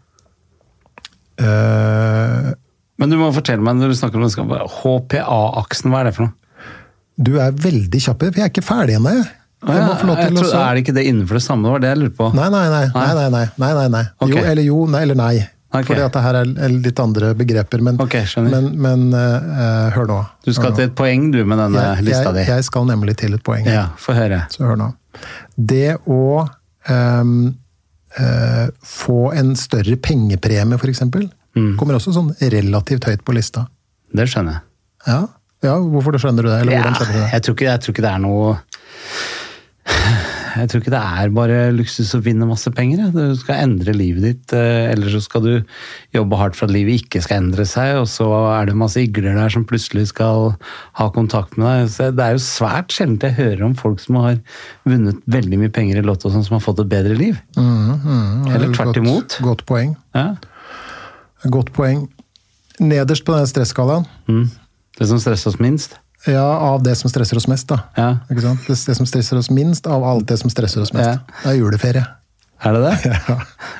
[SPEAKER 2] eh,
[SPEAKER 1] Men du må fortelle meg når du snakker om det, HPA-aksen, hva er det for noe?
[SPEAKER 2] Du er veldig kjapp, for jeg er ikke ferdig ennå. jeg. Jeg
[SPEAKER 1] ja, jeg tror, er det ikke det innenfor det samme? Det var det jeg lurte på.
[SPEAKER 2] Nei, nei, nei. nei, nei, nei, nei, nei, nei.
[SPEAKER 1] Ok.
[SPEAKER 2] Jo eller jo, nei eller nei.
[SPEAKER 1] Okay.
[SPEAKER 2] Fordi at det her er litt andre begreper. Men,
[SPEAKER 1] okay,
[SPEAKER 2] men, men uh, hør nå.
[SPEAKER 1] Du skal
[SPEAKER 2] nå.
[SPEAKER 1] til et poeng, du, med denne
[SPEAKER 2] jeg,
[SPEAKER 1] lista di.
[SPEAKER 2] jeg skal nemlig til et poeng.
[SPEAKER 1] Ja, få høre.
[SPEAKER 2] Så hør nå. Det å um, uh, få en større pengepremie, f.eks.,
[SPEAKER 1] Mm.
[SPEAKER 2] kommer også sånn relativt høyt på lista.
[SPEAKER 1] Det skjønner jeg.
[SPEAKER 2] Ja, ja hvorfor skjønner du det? Eller
[SPEAKER 1] Ja,
[SPEAKER 2] hvordan skjønner du det?
[SPEAKER 1] jeg, tror ikke, jeg tror ikke det er noe [sighs] Jeg tror ikke det er bare luksus å vinne masse penger. Ja. Du skal endre livet ditt, eh, eller så skal du jobbe hardt for at livet ikke skal endre seg, og så er det masse igler der som plutselig skal ha kontakt med deg. Så det er jo svært sjelden jeg hører om folk som har vunnet veldig mye penger i Lotto, sånn, som har fått et bedre liv.
[SPEAKER 2] Mm, mm,
[SPEAKER 1] Eller tvert
[SPEAKER 2] godt-
[SPEAKER 1] imot.
[SPEAKER 2] Godt poeng.
[SPEAKER 1] Ja.
[SPEAKER 2] Godt poeng. Nederst på den stresskalaen,
[SPEAKER 1] Mm. Det som stresser oss minst.
[SPEAKER 2] ja, av det som stresser oss mest, da.
[SPEAKER 1] Ja.
[SPEAKER 2] Ikke sant? Det, det som stresser oss minst av alt det som stresser oss mest.
[SPEAKER 1] Ja.
[SPEAKER 2] Det er juleferie.
[SPEAKER 1] Er det det? [laughs] Ja.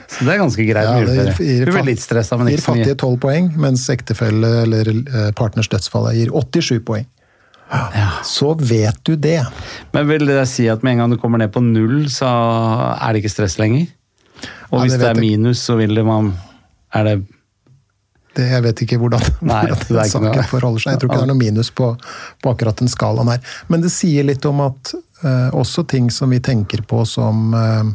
[SPEAKER 1] Så det er ganske greit
[SPEAKER 2] Ja,
[SPEAKER 1] med juleferie.
[SPEAKER 2] gir-
[SPEAKER 1] Du blir litt stressa, men ikke så mye.
[SPEAKER 2] Gir fattige 12 poeng, mens ektefelle eller eh, partners dødsfall gir 87 poeng. Ja. Så vet du det.
[SPEAKER 1] Men vil det si at med en gang du kommer ned på null, så er det ikke stress lenger? Og hvis
[SPEAKER 2] det
[SPEAKER 1] det, er minus, så vil det man Er det
[SPEAKER 2] det jeg vet ikke hvordan, [laughs]
[SPEAKER 1] Nei,
[SPEAKER 2] hvordan
[SPEAKER 1] er noe-
[SPEAKER 2] saken forholder seg. Jeg tror ikke det er noe minus på, på akkurat den skalaen her. Men det sier litt om at uh, også ting som vi tenker på som uh,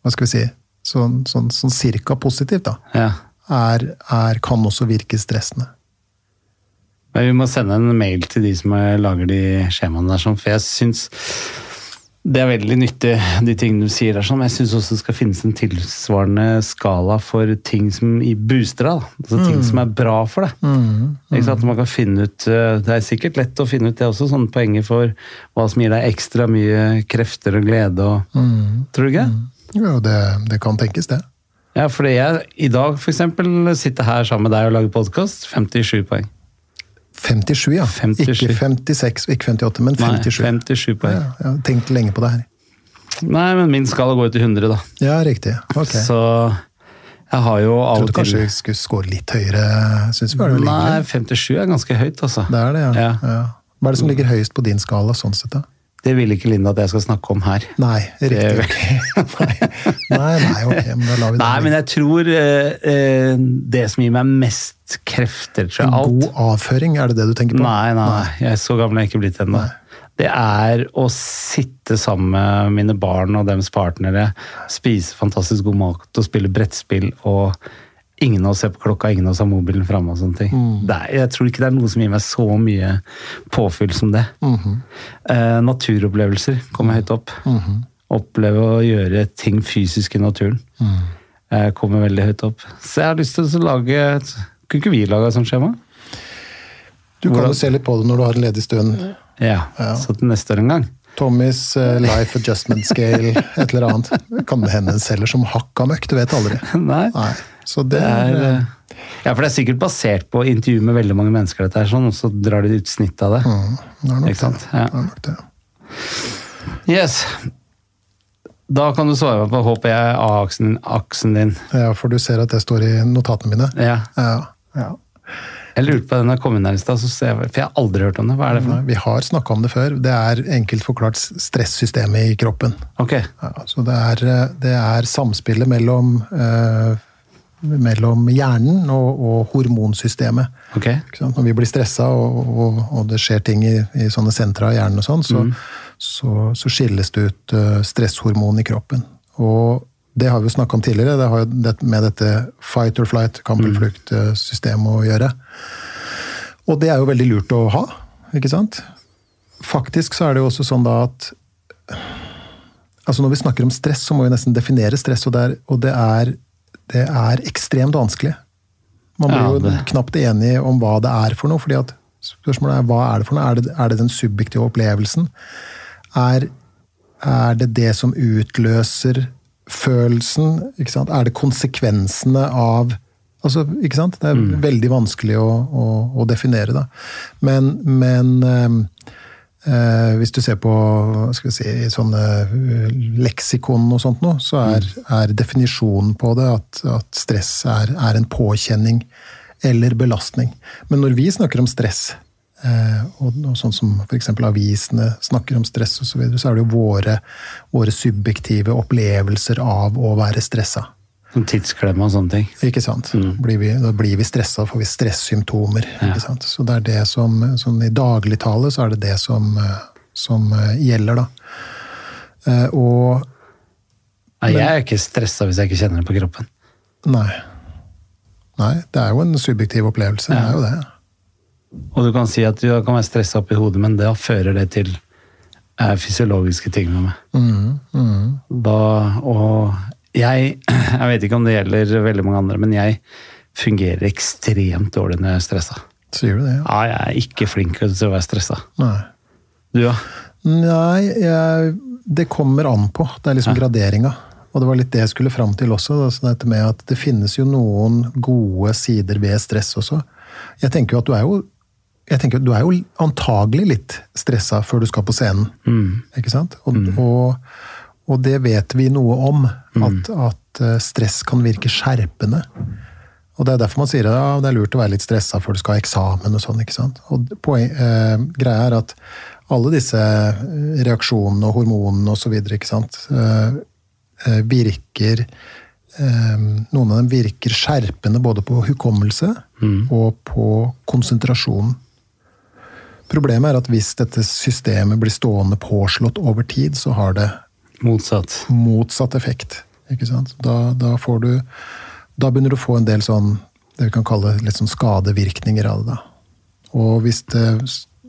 [SPEAKER 2] Hva skal vi si Sånn, sånn, sånn cirka positivt, da.
[SPEAKER 1] Ja.
[SPEAKER 2] Er, er, kan også virke stressende.
[SPEAKER 1] Men vi må sende en mail til de som eh, lager de skjemaene der, sånn, for jeg syns det er veldig nyttig, de tingene du sier der, sånn, men jeg syns også det skal finnes en tilsvarende skala for ting som i booster deg. Altså Altså ting som er bra for deg. Mm. sant? Man kan finne ut, eh, Det er sikkert lett å finne ut det også, sånne poenger for hva som gir deg ekstra mye krefter og glede. Og, Tror du ikke?
[SPEAKER 2] Jo, det, det kan tenkes, det.
[SPEAKER 1] Ja, fordi jeg i dag eksempel sitter her sammen med deg og lager podkast. 57 poeng.
[SPEAKER 2] 57, ja.
[SPEAKER 1] 57.
[SPEAKER 2] Ikke 56 og ikke 58, men
[SPEAKER 1] Nei,
[SPEAKER 2] 57.
[SPEAKER 1] 57 poeng.
[SPEAKER 2] Ja, jeg har tenkt lenge på det her.
[SPEAKER 1] Nei, men min skala går jo til 100, da.
[SPEAKER 2] Ja, riktig. Ok.
[SPEAKER 1] Så jeg har jo av og til trodde kanskje
[SPEAKER 2] vi skulle score litt høyere. Synes vi
[SPEAKER 1] Nei, 57 er ganske høyt, altså.
[SPEAKER 2] Det er det, ja.
[SPEAKER 1] Ja.
[SPEAKER 2] ja. Hva er det som ligger høyest på din skala sånn sett, da?
[SPEAKER 1] Det vil ikke Linda at jeg skal snakke om her.
[SPEAKER 2] Nei, riktig. Ok. [laughs] nei, nei, nei, ok, men da lar vi det
[SPEAKER 1] Nei, men jeg tror eh, eh, det som gir meg mest krefter, tror jeg,
[SPEAKER 2] En
[SPEAKER 1] alt
[SPEAKER 2] god avføring, er det det du tenker på?
[SPEAKER 1] Nei, nei, jeg er så gammel er jeg ikke blitt ennå. Det er å sitte sammen med mine barn og deres partnere, spise fantastisk god mat og spille brettspill, og ingen av oss ser på klokka, ingen av oss har mobilen framme. og sånne ting. Er, jeg tror ikke det er noe som gir meg så mye påfyll som det. eh, naturopplevelser kommer høyt opp. Oppleve å gjøre ting fysisk i naturen eh, kommer veldig høyt opp. Så jeg har lyst til å lage et- Kunne ikke vi lage et sånt skjema?
[SPEAKER 2] Du kan
[SPEAKER 1] Hvordan-
[SPEAKER 2] jo se litt på det når du har en ledig stund.
[SPEAKER 1] Ja, så til neste år en gang.
[SPEAKER 2] Tommys eh, life adjustment scale, et eller annet. Kan Det hende en selger som hakka møkk, du vet aldri. [laughs]
[SPEAKER 1] Nei,
[SPEAKER 2] Nei, så det
[SPEAKER 1] det er eh, Ja, for det er sikkert basert på intervju med veldig mange mennesker, dette her, sånn, og så drar de ut snitt av det.
[SPEAKER 2] det er nok
[SPEAKER 1] Ikke
[SPEAKER 2] det.
[SPEAKER 1] Ja.
[SPEAKER 2] Det er nok det.
[SPEAKER 1] Yes. Da kan du svare meg på HPA-aksen aksen din.
[SPEAKER 2] Ja, for du ser at det står i notatene mine.
[SPEAKER 1] Ja.
[SPEAKER 2] Ja, ja.
[SPEAKER 1] Jeg lurte på den jeg kom inn her i stad, for jeg har aldri hørt om det. Hva er det for noe?
[SPEAKER 2] Vi har snakka om det før. Det er enkelt forklart stressystemet i kroppen.
[SPEAKER 1] Ok.
[SPEAKER 2] Ja, så det er, eh, det er samspillet mellom, eh, mellom hjernen og, og hormonsystemet. Okay. Når vi blir stressa og, og, og det skjer ting i, i sånne sentra av hjernen, og sånn, så, så, så skilles det ut eh, stresshormon i kroppen. Og det har vi jo snakka om tidligere, det har jo med dette fight or flight, kamp eller flukt-systemet å gjøre. Og det er jo veldig lurt å ha, ikke sant? Faktisk så er det jo også sånn da at altså Når vi snakker om stress, så må vi nesten definere stress, og det er, og det er, det er ekstremt vanskelig. Man blir
[SPEAKER 1] Ja,
[SPEAKER 2] jo knapt enig om hva det er for noe. fordi at Spørsmålet er hva er det for noe? Er det, er det den subjektive opplevelsen? Er, er det det som utløser følelsen? Er det konsekvensene av altså, ikke sant? Det er veldig vanskelig å, å, å definere. Da. Men, men eh, hvis du ser på skal vi si, sånne eh, leksikon og sånt noe, så er, er definisjonen på det at, at stress er, er en påkjenning eller belastning. Men når vi snakker om stress, eh, og, og sånn som f.eks. avisene snakker om stress osv., så, videre, så er det jo våre, våre subjektive opplevelser av å være stressa.
[SPEAKER 1] Som tidsklemme og sånne ting.
[SPEAKER 2] Ikke sant? Blir vi, da blir vi stressa, får vi stressymptomer. Ikke sant? Så det er det som, som I dagligtale så er det det som, som eh, gjelder, da. Eh, og
[SPEAKER 1] Nei, jeg er ikke stressa hvis jeg ikke kjenner det på kroppen.
[SPEAKER 2] Nei. Nei, det er jo en subjektiv opplevelse. Det er jo det.
[SPEAKER 1] Og du kan si at du kan være stressa opp i hodet, men det fører det til eh, fysiologiske ting med meg.
[SPEAKER 2] Mm,
[SPEAKER 1] Da, og jeg, [clears throat] jeg vet ikke om det gjelder veldig mange andre, men jeg fungerer ekstremt dårlig når jeg er stressa.
[SPEAKER 2] Sier du det? Ja.
[SPEAKER 1] Ja, jeg er ikke flink til å være stressa.
[SPEAKER 2] Nei.
[SPEAKER 1] Du, ja?
[SPEAKER 2] Nei, jeg, det kommer an på. Det er liksom graderinga. Og det var litt det jeg skulle fram til også. Da, dette med at det finnes jo noen gode sider ved stress også. Jeg tenker jo at du er jo jeg tenker at du er jo antagelig litt stressa før du skal på scenen. Ikke sant? Og, og, og det vet vi noe om. At, at eh, stress kan virke skjerpende. Og Det er derfor man sier at ja, det er lurt å være litt stressa før du skal ha eksamen. Og sånn, ikke sant? Og poen, eh, Greia er at alle disse eh, reaksjonene og hormonene osv. Eh, eh, virker eh, Noen av dem virker skjerpende både på hukommelse og på konsentrasjon. Problemet er at hvis dette systemet blir stående påslått over tid, så har det
[SPEAKER 1] Motsatt.
[SPEAKER 2] motsatt effekt. Ikke sant? Da, da, får du, da begynner du å få en del sånn det vi kan kalle litt sånn skadevirkninger av det. da. Og hvis det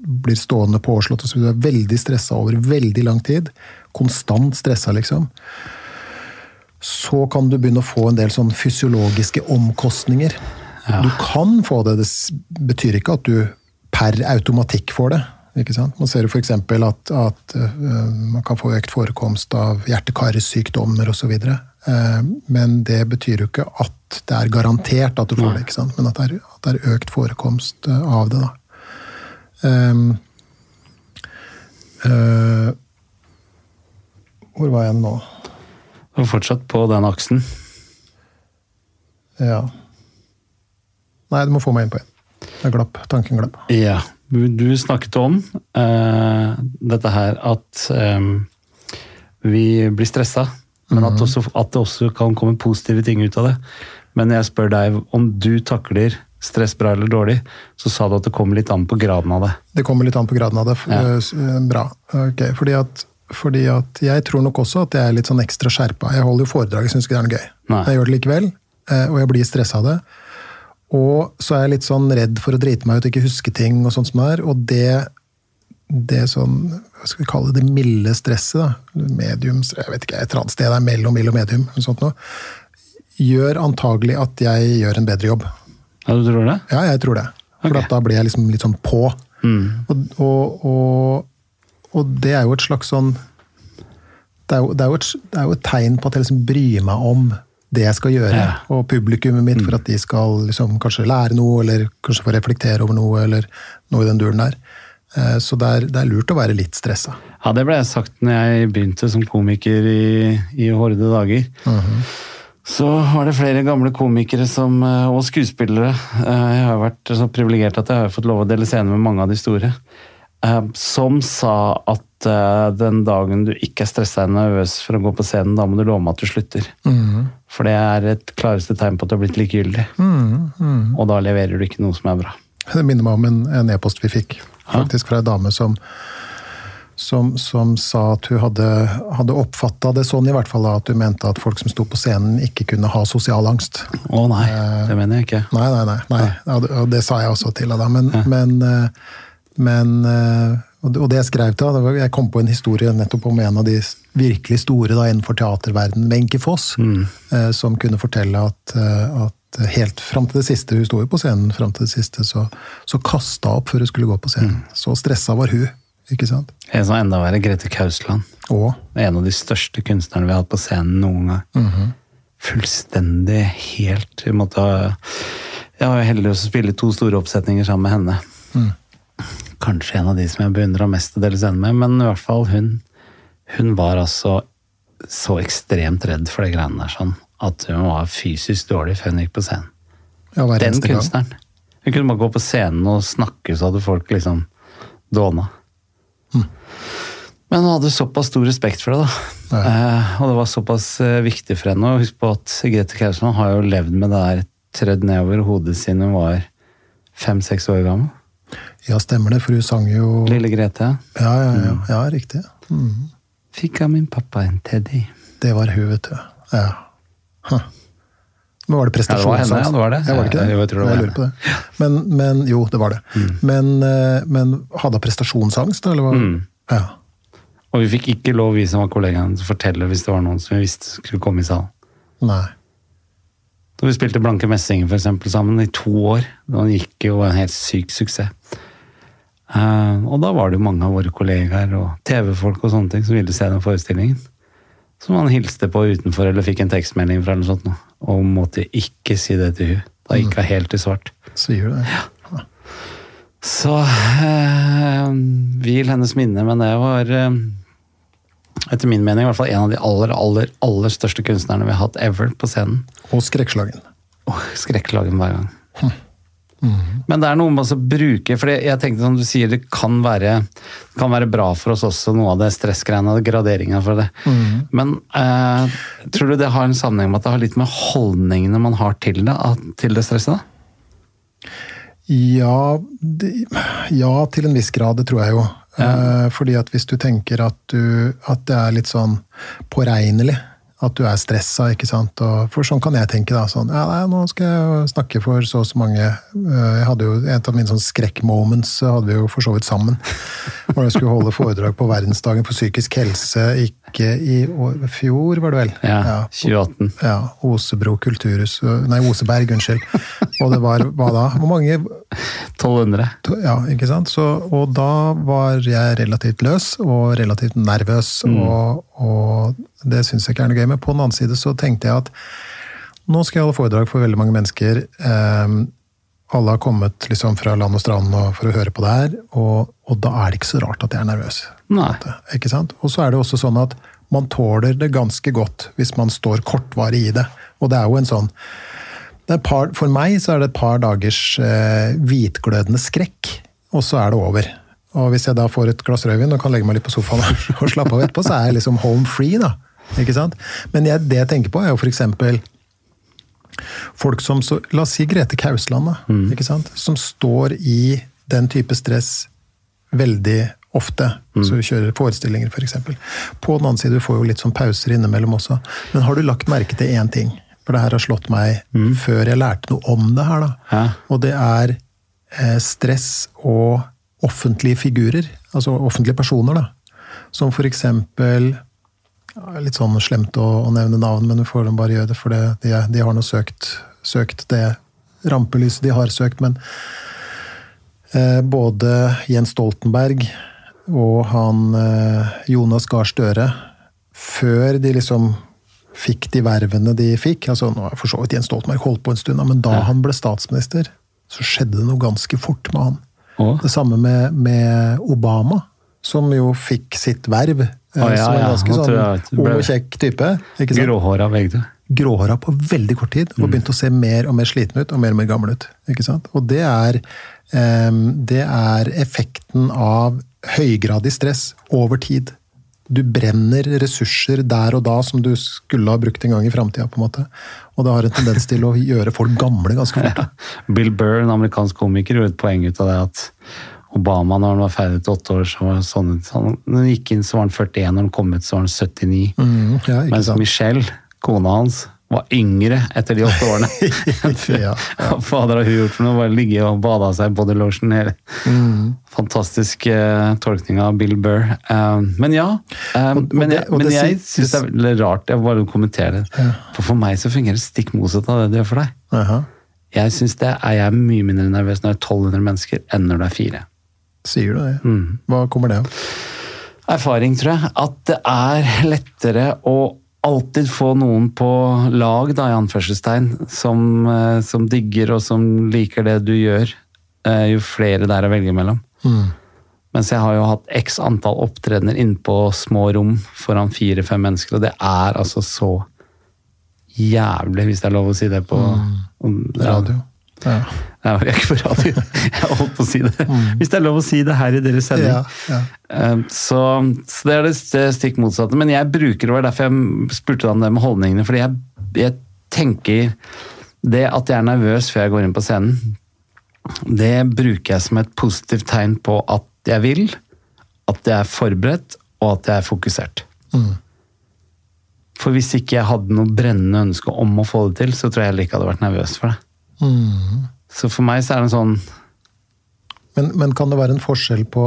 [SPEAKER 2] blir stående påslått, og så blir du veldig stressa over veldig lang tid, konstant stressa liksom, så kan du begynne å få en del sånn fysiologiske omkostninger. Du kan få det, det betyr ikke at du per automatikk får det. Ikke sant? Man ser f.eks. at, at øh, man kan få økt forekomst av hjerte-karsykdommer osv. Uh, men det betyr jo ikke at det er garantert at du får det, ikke sant? men at det, er, at det er økt forekomst øh, av det. da. Um, uh, hvor var jeg nå?
[SPEAKER 1] Du er fortsatt på den aksen.
[SPEAKER 2] Ja. Nei, du må få meg inn på en. Jeg glapp. Tanken glapp.
[SPEAKER 1] Ja. Du snakket om uh, dette her at um, vi blir stressa, men at, også, at det også kan komme positive ting ut av det. Men jeg spør deg om du takler stress bra eller dårlig, så sa du at det kommer litt an på graden av det.
[SPEAKER 2] Det kommer litt an på graden av det. F- eh, Bra. Okay. fordi at, fordi at jeg tror nok også at jeg er litt sånn ekstra skjerpa. Jeg holder jo foredrag, jeg syns ikke det er noe gøy.
[SPEAKER 1] Nei.
[SPEAKER 2] Jeg gjør det likevel, og jeg blir stressa av det. Og så er jeg litt sånn redd for å drite meg ut og ikke huske ting og sånt som er. Og det, det sånn, hva skal vi kalle det, det milde stresset, da. medium, jeg vet ikke, et eller annet sted der mellom mild og medium, eller sånt noe, gjør antagelig at jeg gjør en bedre jobb.
[SPEAKER 1] Ja, du tror det?
[SPEAKER 2] Ja, jeg tror det. For
[SPEAKER 1] okay.
[SPEAKER 2] at da blir jeg liksom litt sånn på. Og, og, og, og det er jo et slags sånn det er, jo, det, er jo et, det er jo et tegn på at jeg liksom bryr meg om det jeg skal gjøre,
[SPEAKER 1] Ja.
[SPEAKER 2] og publikummet mitt, for at de skal liksom kanskje lære noe, eller kanskje få reflektere over noe, eller noe i den duren der. Eh, Så det er, det er lurt å være litt stressa.
[SPEAKER 1] Ja, det ble jeg sagt når jeg begynte som komiker i, i Horde dager. Så var det flere gamle komikere som, eh, og skuespillere. eh, Jeg har vært så privilegert at jeg har fått lov å dele scene med mange av de store. Eh, Som sa at uh, den dagen du ikke er stressa og nervøs for å gå på scenen, da må du love meg at du slutter. For det er et klareste tegn på at du har blitt likegyldig. Og da leverer du ikke noe som er bra.
[SPEAKER 2] Det minner meg om en e-post vi fikk faktisk fra ei dame som, som, som sa at hun hadde, hadde oppfatta det sånn, i hvert fall at hun mente at folk som sto på scenen, ikke kunne ha sosial angst.
[SPEAKER 1] Å nei, det mener jeg ikke.
[SPEAKER 2] Nei, nei, nei. nei. Ja, det, og det sa jeg også til henne, Men, Men, men, eh, men eh, og det- jeg skrev til Jeg kom på en historie nettopp om en av de virkelig store da, innenfor teaterverdenen, Wenche Foss, mm. som kunne fortelle at, eh, at helt fram til det siste, hun sto jo på scenen fram til det siste, så, så kasta hun opp før hun skulle gå på scenen. Så stressa var hun. ikke sant?
[SPEAKER 1] En som enda verre, Grete Kausland.
[SPEAKER 2] Og
[SPEAKER 1] En av de største kunstnerne vi har hatt på scenen noen gang. Fullstendig helt Vi måtte ha Jeg var heldig å spille to store oppsetninger sammen med henne. Kanskje en av de som jeg beundra mest å dele scene med, men i hvert fall hun. Hun var altså så ekstremt redd for de greiene der, sånn at hun var fysisk dårlig før hun gikk på scenen.
[SPEAKER 2] Ja,
[SPEAKER 1] Den kunstneren. Hun kunne bare gå på scenen og snakke, så hadde folk liksom dåna.
[SPEAKER 2] Mm.
[SPEAKER 1] Men hun hadde såpass stor respekt for det, da. Eh, og det var såpass eh, viktig for henne. Og husk på at Grete Kausland har jo levd med det der trødd nedover hodet siden hun var fem-seks år gammel.
[SPEAKER 2] Ja, stemmer det, for hun sang jo
[SPEAKER 1] Lille Grete.
[SPEAKER 2] Ja, ja, ja, ja riktig. Mm.
[SPEAKER 1] Fikk av min pappa en teddy.
[SPEAKER 2] Det var hun, vet du. Ja. Huh. Men var det
[SPEAKER 1] Ja, det var henne, ja, det var det.
[SPEAKER 2] Ja, var det ikke det?
[SPEAKER 1] Jeg
[SPEAKER 2] lurer på det. Men, men jo, det var det. Men, eh, men hadde hun prestasjonsangst. Eller hva?
[SPEAKER 1] Mm.
[SPEAKER 2] Ja.
[SPEAKER 1] Og vi fikk ikke lov, vi som var kollegaene, til å fortelle hvis det var noen som vi visste skulle komme i salen.
[SPEAKER 2] Nei.
[SPEAKER 1] Så vi spilte Blanke Messinger for eksempel, sammen i to år. Han gikk jo en helt syk suksess. Uh, og da var det jo mange av våre kollegaer og TV-folk og sånne ting som ville se den forestillingen. Som han hilste på utenfor eller fikk en tekstmelding fra eller noe sånt. nå. Og måtte ikke si det til hun. Da gikk hun helt i svart.
[SPEAKER 2] Sier du det? Ja.
[SPEAKER 1] Så eh, hvil hennes minne, men det var eh, etter min mening i hvert fall en av de aller, aller, aller største kunstnerne vi har hatt ever på scenen.
[SPEAKER 2] Og skrekkslagen.
[SPEAKER 1] Oh, skrekkslagen hver gang. Men det er noe med å bruke For jeg tenkte som du sier, det kan være, det kan være bra for oss også, noe av det stressgreiene, graderinga for det. Men eh, tror du det har en sammenheng med at det har litt med holdningene man har til det, til det stresset? da?
[SPEAKER 2] Ja, de, ja, til en viss grad, det tror jeg jo. Eh, fordi at hvis du tenker at, du, at det er litt sånn påregnelig, at du er stressa, ikke sant. Og, for sånn kan jeg tenke, da. Sånn, ja, nei, nå skal jeg snakke for så og så mange Eh, Jeg hadde jo Et av mine sånn skrekkmoments hadde vi jo for så vidt sammen. [laughs] Hvor jeg skulle holde foredrag på verdensdagen for psykisk helse, ikke i år, fjor, var det vel?
[SPEAKER 1] Ja, 2018.
[SPEAKER 2] Ja, Osebro kulturhus Nei, Oseberg, unnskyld. Og det var hva da? Hvor mange
[SPEAKER 1] 1200.
[SPEAKER 2] Ja, ikke sant? Så, og da var jeg relativt løs og relativt nervøs, og, og det syns jeg ikke er noe gøy. Men på den annen side så tenkte jeg at nå skal jeg holde foredrag for veldig mange mennesker. Eh, alle har kommet liksom fra land og strand for å høre på det her, og, og da er det ikke så rart at jeg er nervøs.
[SPEAKER 1] Nei.
[SPEAKER 2] Ikke sant? Og så er det også sånn at man tåler det ganske godt hvis man står kortvarig i det. Og det er jo en sånn det er par, For meg så er det et par dagers eh, hvitglødende skrekk, og så er det over. Og hvis jeg da får et glass rødvin og kan legge meg litt på sofaen og, [laughs] og slappe av etterpå, så er jeg liksom home free, da. Ikke sant? Men jeg, det jeg tenker på, er jo for eksempel folk som så, La oss si Grete Kausland, da. Ikke sant? Som står i den type stress veldig ofte. Så du kjører forestillinger, f.eks. På den annen side, du får jo litt sånn pauser innimellom også. Men har du lagt merke til én ting? For det her har slått meg før jeg lærte noe om det her, da.
[SPEAKER 1] Hæ?
[SPEAKER 2] Og det er eh, stress og offentlige figurer. Altså offentlige personer, da. Som for eksempel Litt sånn slemt å, å nevne navn, men vi får dem bare gjøre det, for det, de, de har nå søkt, søkt det rampelyset de har søkt. Men eh, både Jens Stoltenberg og han eh, Jonas Gahr Støre, før de liksom fikk de vervene de fikk altså nå har for så vidt Jens Stoltenberg holdt på en stund, men da han ble statsminister, så skjedde det noe ganske fort med han.
[SPEAKER 1] Å?
[SPEAKER 2] Det samme med, med Obama, som jo fikk sitt verv.
[SPEAKER 1] Å, ja,
[SPEAKER 2] som en ganske
[SPEAKER 1] ja,
[SPEAKER 2] sånn ung og kjekk type. ikke sant?
[SPEAKER 1] Gråhåra.
[SPEAKER 2] Gråhåra på veldig kort tid,
[SPEAKER 1] Mm.
[SPEAKER 2] og begynte å se mer og mer sliten ut og mer og mer gammel ut. ikke sant? Og det er, em, det er effekten av høygradig stress over tid. Du brenner ressurser der og da som du skulle ha brukt en gang i framtida. Og det har en tendens til å gjøre folk gamle ganske fort. [laughs]
[SPEAKER 1] Bill Burr, en amerikansk komiker, gjorde et poeng ut av det at Obama, når han var ferdig til åtte år, så var det sånn. Han- Når han gikk inn, så var han 41, når han kom ut, så var han 79.
[SPEAKER 2] Mm, ja,
[SPEAKER 1] Mens
[SPEAKER 2] sant?
[SPEAKER 1] Michelle, kona hans, var yngre etter de åtte årene. [laughs]
[SPEAKER 2] Ja,
[SPEAKER 1] ja. [laughs] fader har hun gjort for noe? Bare ligge og bade av seg body lotion. Hele.
[SPEAKER 2] Mm.
[SPEAKER 1] Fantastisk uh, tolkning av Bill Burr. Uh, men ja. Um,
[SPEAKER 2] Og- og
[SPEAKER 1] men
[SPEAKER 2] det-
[SPEAKER 1] jeg,
[SPEAKER 2] og
[SPEAKER 1] men
[SPEAKER 2] det
[SPEAKER 1] jeg syns det er veldig rart. Jeg bare kommenterer det. For for meg så fungerer det stikk motsatt av det det gjør for deg.
[SPEAKER 2] Aha.
[SPEAKER 1] Jeg synes det er jeg mye mindre nervøs når det er 1200 mennesker, enn når det er fire.
[SPEAKER 2] Sier du det?
[SPEAKER 1] Mm.
[SPEAKER 2] Hva kommer det av?
[SPEAKER 1] Erfaring, tror jeg. At det er lettere å alltid få noen på lag, da, i anførselstegn, som, eh, som digger og som liker det du gjør, eh, jo flere det er å velge mellom.
[SPEAKER 2] Mm.
[SPEAKER 1] Mens jeg har jo hatt x antall opptredener innpå små rom foran fire-fem mennesker, og det er altså så jævlig, hvis det er lov å si det på mm.
[SPEAKER 2] Radio. Ja.
[SPEAKER 1] Jeg er ikke på radio. Jeg holdt på å si det. Hvis det er lov å si det her i deres sending.
[SPEAKER 2] Ja, ja.
[SPEAKER 1] Eh, Så, så det er det stikk motsatte. Men jeg bruker det, var derfor jeg spurte deg om det med holdningene. Fordi jeg, jeg tenker Det at jeg er nervøs før jeg går inn på scenen, det bruker jeg som et positivt tegn på at jeg vil, at jeg er forberedt, og at jeg er fokusert. For hvis ikke jeg hadde noe brennende ønske om å få det til, så tror jeg heller ikke jeg hadde vært nervøs for det. Så for meg så er det en sånn
[SPEAKER 2] Men, men kan det være en forskjell på,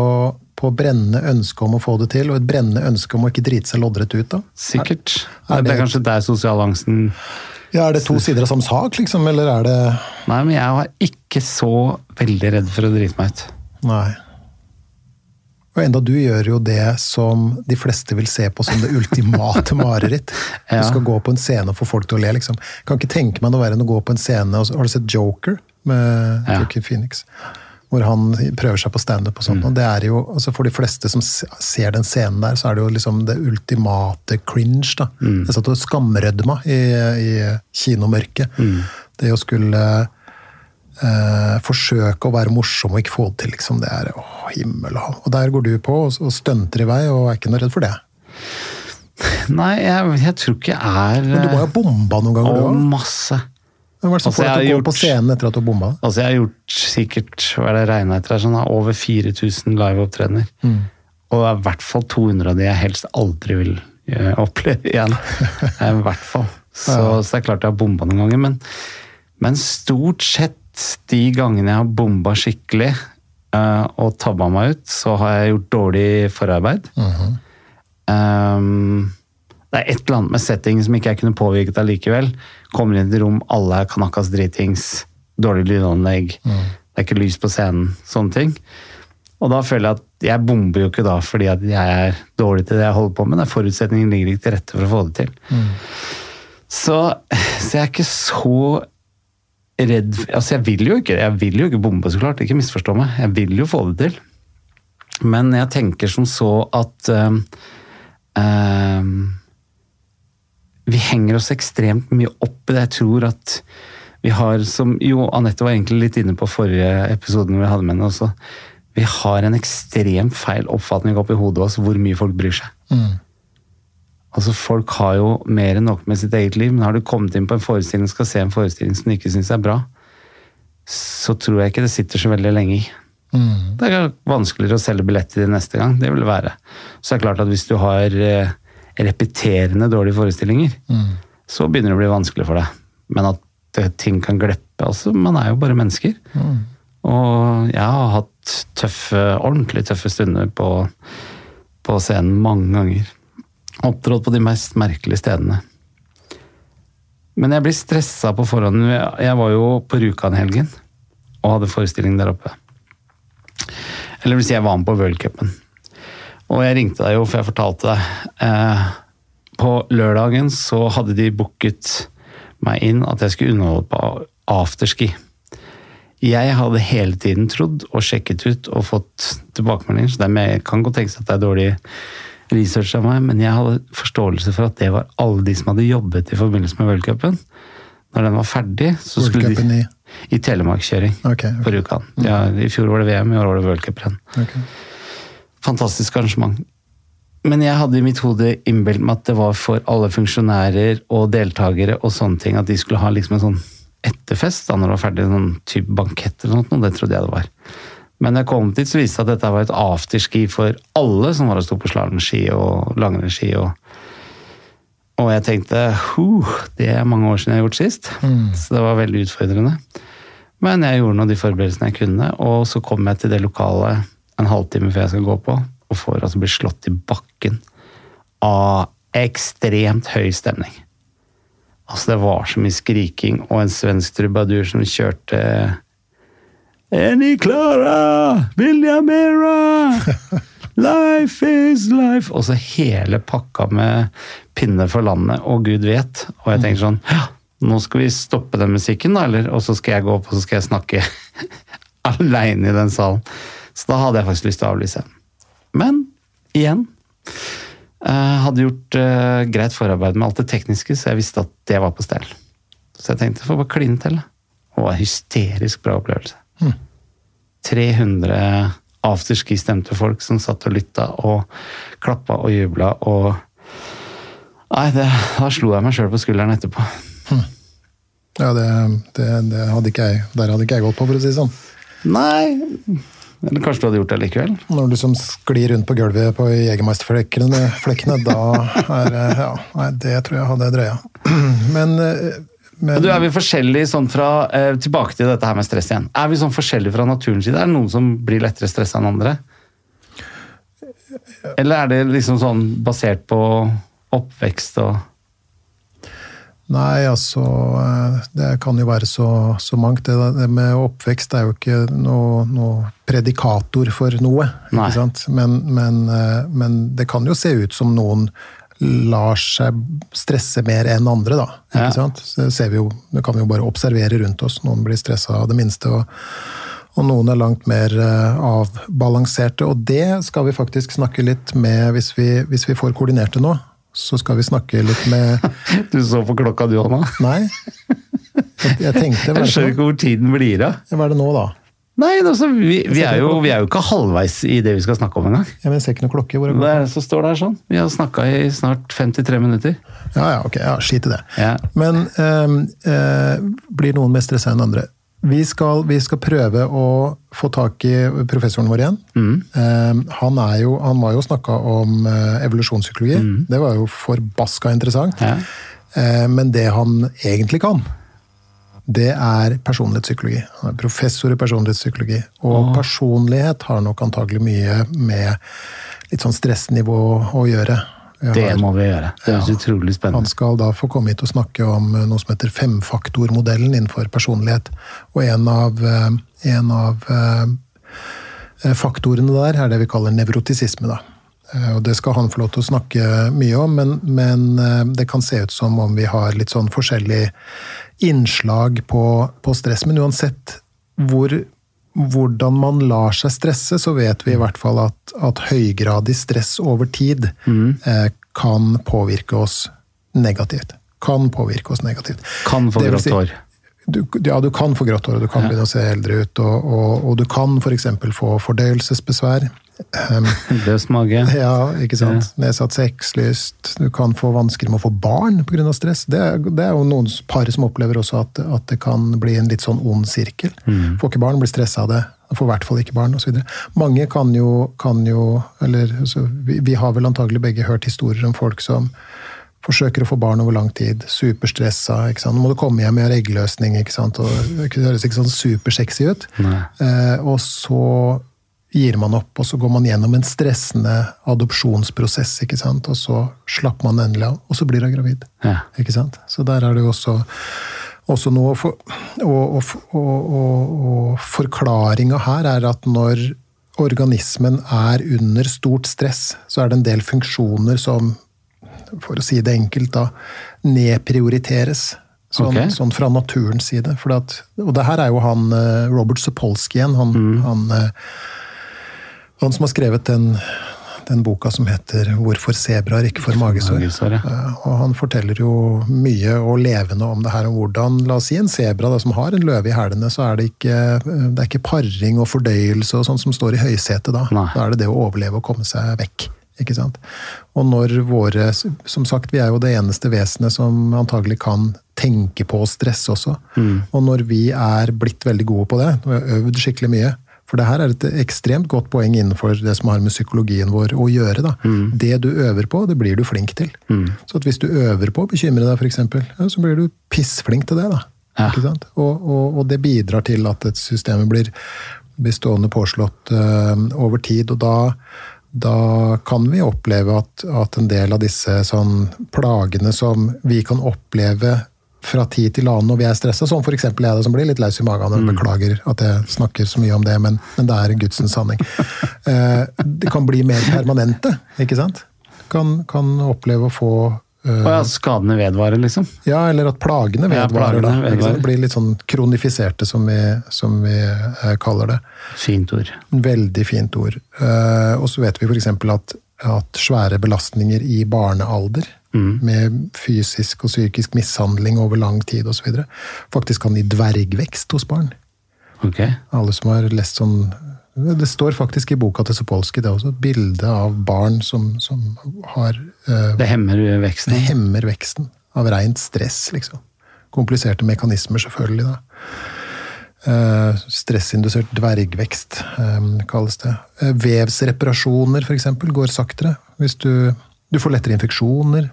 [SPEAKER 2] på brennende ønske om å få det til, og et brennende ønske om å ikke drite seg loddrett ut? da?
[SPEAKER 1] Sikkert.
[SPEAKER 2] Er
[SPEAKER 1] det,
[SPEAKER 2] det-
[SPEAKER 1] er kanskje der sosialangsten
[SPEAKER 2] Ja, Er det to sider av samme sak, liksom, eller er det
[SPEAKER 1] Nei, men jeg var ikke så veldig redd for å drite meg ut.
[SPEAKER 2] Nei. Og enda du gjør jo det som de fleste vil se på som det ultimate [laughs] mareritt. Du skal gå på en scene og få folk til å le, liksom. Kan ikke tenke meg noe verre enn å gå på en scene og Har du sett Joker med
[SPEAKER 1] Ja.
[SPEAKER 2] Joaquin Phoenix? Hvor han prøver seg på standup og sånt.
[SPEAKER 1] Mm.
[SPEAKER 2] Og det er jo, altså For de fleste som ser den scenen der, så er det jo liksom det ultimate cringe. da.
[SPEAKER 1] Mm.
[SPEAKER 2] Jeg satt og skamrødma i, i kinomørket.
[SPEAKER 1] Mm.
[SPEAKER 2] Det å skulle eh, forsøke å være morsom og ikke få det til, liksom. Det er åh, himmel og hav. Og der går du på og, og stunter i vei og er ikke noe redd for det.
[SPEAKER 1] Nei, jeg, jeg tror ikke jeg er
[SPEAKER 2] Men du må jo ha bomba noen ganger,
[SPEAKER 1] Å,
[SPEAKER 2] du òg.
[SPEAKER 1] masse.
[SPEAKER 2] Hva er det som
[SPEAKER 1] Altså,
[SPEAKER 2] får deg til å gå på scenen etter at du har bomba?
[SPEAKER 1] Altså, jeg har gjort sikkert hva er det regnet etter, sånn, over 4000 liveopptredener.
[SPEAKER 2] Mm.
[SPEAKER 1] Og det er i hvert fall 200 av de jeg helst aldri vil eh, [laughs] oppleve igjen. Eh, I hvert fall. [laughs] Så, så det er klart jeg har bomba noen ganger. Men, men stort sett de gangene jeg har bomba skikkelig uh, og tabba meg ut, så har jeg gjort dårlig forarbeid.
[SPEAKER 2] Mhm.
[SPEAKER 1] Um, det er et eller annet med settingen som ikke jeg kunne påvirket allikevel. Kommer inn i et rom, alle er kanakas dritings, dårlig lydanlegg, det er ikke lys på scenen, sånne ting. Og da føler jeg at jeg bomber jo ikke da fordi at jeg er dårlig til det jeg holder på med. Det Forutsetningen ligger ikke til rette for å få det til. Så, så jeg er ikke så redd Altså, jeg vil jo ikke jeg vil jo ikke bombe, så klart. Ikke misforstå meg. Jeg vil jo få det til. Men jeg tenker som så at ehm, ehm, vi henger oss ekstremt mye opp i det. Jeg tror at vi har, som jo Anette var egentlig litt inne på forrige episoden vi hadde med henne også, vi har en ekstremt feil oppfatning oppi hodet oss hvor mye folk bryr seg. Altså Folk har jo mer enn nok med sitt eget liv, men har du kommet inn på en forestilling og skal se en forestilling som du ikke syns er bra, så tror jeg ikke det sitter så veldig lenge i. Det er vanskeligere å selge billett til det neste gang. Det vil det være. Så det er klart at hvis du har eh, repeterende dårlige forestillinger, så begynner det å bli vanskelig for deg. Men at eh, ting kan gleppe altså, Man er jo bare mennesker. Og jeg har hatt tøffe, ordentlig tøffe stunder på, på scenen mange ganger. Opptrådt på de mest merkelige stedene. Men jeg blir stressa på forhånd. Jeg var jo på Rjukan i helgen og hadde forestilling der oppe. Eller vil si, jeg var med på Worldcupen. Og jeg ringte deg jo, for jeg fortalte deg. Eh, på lørdagen så hadde de booket meg inn at jeg skulle underholde på afterski. Jeg hadde hele tiden trodd og sjekket ut og fått tilbakemeldinger, så det er med, kan godt tenkes at det er dårlig research av meg, men jeg hadde forståelse for at det var alle de som hadde jobbet i forbindelse med Worldcupen. Når den var ferdig, så skulle de
[SPEAKER 2] i
[SPEAKER 1] i telemarkkjøring
[SPEAKER 2] okay, okay.
[SPEAKER 1] på Rjukan. Ja, I fjor var det VM, i år var det Worldcuprenn.
[SPEAKER 2] Okay.
[SPEAKER 1] Fantastisk arrangement. Men jeg hadde i mitt hode innbilt meg at det var for alle funksjonærer og deltakere og sånne ting, at de skulle ha liksom en sånn etterfest da når det var ferdig, en sånn type bankett eller noe, det trodde jeg det var. Men jeg kom dit, så viste at dette var et afterski for alle som var og sto på slalåmski og langrennsski. Og, og jeg tenkte huh, det er mange år siden jeg har gjort sist, så det var veldig utfordrende. Men jeg gjorde nå de forberedelsene jeg kunne, og så kom jeg til det lokalet en halvtime før jeg skal gå på, og får altså bli slått i bakken av ekstremt høy stemning. Altså, det var så mye skriking, og en svensk trubadur som kjørte Er ni klare? Viljamera! [laughs] Life is life! Og så hele pakka med pinner for landet, og gud vet. Og jeg tenker sånn ja, Nå skal vi stoppe den musikken, da, eller? Og så skal jeg gå opp og så skal jeg snakke [laughs] aleine i den salen. Så da hadde jeg faktisk lyst til å avlyse. Men igjen eh, Hadde gjort uh, greit forarbeid med alt det tekniske, så jeg visste at det var på stell. Så jeg tenkte jeg får bare kline til. Det var var hysterisk bra opplevelse. 300 afterski-stemte folk som satt og lytta og klappa og jubla og Nei, det, da slo jeg meg sjøl på skulderen etterpå.
[SPEAKER 2] Ja, det, det, det hadde ikke jeg, der hadde ikke jeg gått på, for å si det sånn.
[SPEAKER 1] Nei Eller kanskje du hadde gjort det likevel?
[SPEAKER 2] Når du liksom sklir rundt på gulvet på Jegermeisterflekkene, da er det Ja, nei, det tror jeg hadde drøya. [clears throat] Men, eh, men
[SPEAKER 1] Du, Er vi forskjellige sånn fra eh, Tilbake til dette her med stress igjen. Er vi sånn forskjellige fra naturens side? Er det noen som blir lettere stressa enn andre? Eller er det liksom sånn basert på oppvekst og
[SPEAKER 2] Nei, altså eh, Det kan jo være så, så mangt. Det, det med oppvekst er jo ikke noe, noe predikator for noe. Men, men, eh, men det kan jo se ut som noen lar seg stresse mer enn andre, da. Ikke
[SPEAKER 1] Ja.
[SPEAKER 2] sant? Det, ser vi jo, det kan vi jo bare observere rundt oss. Noen blir stressa av det minste. og og noen er langt mer eh, avbalanserte. Og det skal vi faktisk snakke litt med hvis vi, hvis vi får koordinert det nå. Så skal vi snakke litt med [laughs]
[SPEAKER 1] Du så på klokka du òg nå?
[SPEAKER 2] Nei. Jeg, jeg tenkte
[SPEAKER 1] Jeg
[SPEAKER 2] er,
[SPEAKER 1] skjønner ikke hvor tiden blir av.
[SPEAKER 2] hva er det nå, da?
[SPEAKER 1] Nei, altså, vi, vi, er jo, vi er jo ikke halvveis i det vi skal snakke om engang.
[SPEAKER 2] Ja, men jeg ser ikke noe klokke. Hvor er
[SPEAKER 1] Det er, så står det her sånn. Vi har snakka i snart 53 minutter.
[SPEAKER 2] Ja, ja, ok. Ja, Skit i det.
[SPEAKER 1] Ja.
[SPEAKER 2] Men øh, øh, blir noen mer stressa enn andre? Vi skal, vi skal prøve å få tak i professoren vår igjen. Ehm, han, er jo, han var jo snakka om uh, evolusjonspsykologi. Det var jo forbaska interessant.
[SPEAKER 1] Ja.
[SPEAKER 2] Uh, men det han egentlig kan, det er personlighetspsykologi. Han er professor i personlighetspsykologi. Og personlighet har nok antagelig mye med litt sånn stressnivå å gjøre. Har,
[SPEAKER 1] Det må vi gjøre. Det høres utrolig spennende han
[SPEAKER 2] skal da få komme hit og snakke om eh, noe som heter femfaktormodellen innenfor personlighet. Og en av, eh, en av eh, faktorene der er det vi kaller nevrotisisme. Da. Og det skal han få lov til å snakke mye om, men, men det kan se ut som om vi har litt sånn forskjellig innslag på, på stress. Men uansett hvor, hvordan man lar seg stresse, så vet vi i hvert fall at, at høygradig stress over tid eh, kan påvirke oss negativt. Kan påvirke oss negativt.
[SPEAKER 1] Kan få grått
[SPEAKER 2] si-
[SPEAKER 1] hår.
[SPEAKER 2] Du, ja, du kan få grått hår, og du kan begynne å se eldre ut. Og, og, og du kan f.eks. få fordøyelsesbesvær. Um,
[SPEAKER 1] Løs mage.
[SPEAKER 2] ja, ikke sant. Nedsatt sexlyst. Du kan få vansker med å få barn pga. stress. Det er, det er jo noen par som opplever også at, at det kan bli en litt sånn ond sirkel. Får ikke barn, blir stressa av det. Får i hvert fall ikke barn, osv. Mange kan jo, kan jo Eller altså, vi, vi har vel antagelig begge hørt historier om folk som forsøker å få barn over lang tid, superstressa. ikke sant? Nå må du komme hjem og gjøre eggløsning. ikke sant? Og Det høres ikke sånn supersexy ut. Eh, og så gir man opp, og så går man gjennom en stressende adopsjonsprosess. ikke sant? Og så slapper man endelig av, og så blir hun gravid.
[SPEAKER 1] Ja.
[SPEAKER 2] Ikke sant? Så der er det jo også, også noe for, og, og, og, og, forklaringa her er at når organismen er under stort stress, så er det en del funksjoner som, for å si det enkelt, da, nedprioriteres. Sånn,
[SPEAKER 1] okay.
[SPEAKER 2] sånn fra naturens side. For at, og det her er jo han eh, Robert Sapolsky igjen. Han, han, eh, han som har skrevet den, den boka som heter 'Hvorfor sebraer ikke får magesår'.
[SPEAKER 1] Magesår, ja.
[SPEAKER 2] Eh, Og han forteller jo mye og levende om det her, om hvordan La oss si en sebra som har en løve i hælene, så er det ikke, det er ikke paring og fordøyelse og sånn som står i høysetet da.
[SPEAKER 1] Nei.
[SPEAKER 2] Da er det det å overleve og komme seg vekk. Ikke sant? Og når våre Som sagt, vi er jo det eneste vesenet som antagelig kan tenke på stress også. Og når vi er blitt veldig gode på det, når vi har øvd skikkelig mye For det her er et ekstremt godt poeng innenfor det som har med psykologien vår å gjøre. Da. Det du øver på, det blir du flink til. Så at hvis du øver på å bekymre deg, f.eks., ja, så blir du pissflink til det. da.
[SPEAKER 1] Ja.
[SPEAKER 2] Og, og, og det bidrar til at et systemet blir, blir stående påslått øh, over tid. Og da, da kan vi oppleve at, at en del av disse sånn plagene som vi kan oppleve fra tid til annen når vi er stressa, som f.eks. jeg som blir litt laus i magen og beklager at jeg snakker så mye om det, men, men det er Gudsens sanning. [laughs] Eh, det kan bli mer permanente, ikke sant? Kan, kan oppleve å få eh,
[SPEAKER 1] Å ja, skadene vedvarer, liksom.
[SPEAKER 2] ja, eller at plagene
[SPEAKER 1] Ja,
[SPEAKER 2] vedvarer.
[SPEAKER 1] plagene
[SPEAKER 2] da, ikke
[SPEAKER 1] vedvarer.
[SPEAKER 2] Blir litt sånn kronifiserte, som vi, som vi eh, kaller det.
[SPEAKER 1] Fint ord.
[SPEAKER 2] Veldig fint ord. Eh, og så vet vi f.eks. at at svære belastninger i barnealder. Med fysisk og psykisk mishandling over lang tid osv. Faktisk kan gi dvergvekst hos barn.
[SPEAKER 1] Ok.
[SPEAKER 2] Alle som har lest sånn Det står faktisk i boka til Sopolsky det er også et bilde av barn som, som har eh,
[SPEAKER 1] Det hemmer veksten.
[SPEAKER 2] Det hemmer veksten av rent stress, liksom. Kompliserte mekanismer, selvfølgelig. da. Uh, stressindusert dvergvekst um, kalles det. Uh, vevsreparasjoner, f.eks., går saktere. Hvis du, du får lettere infeksjoner.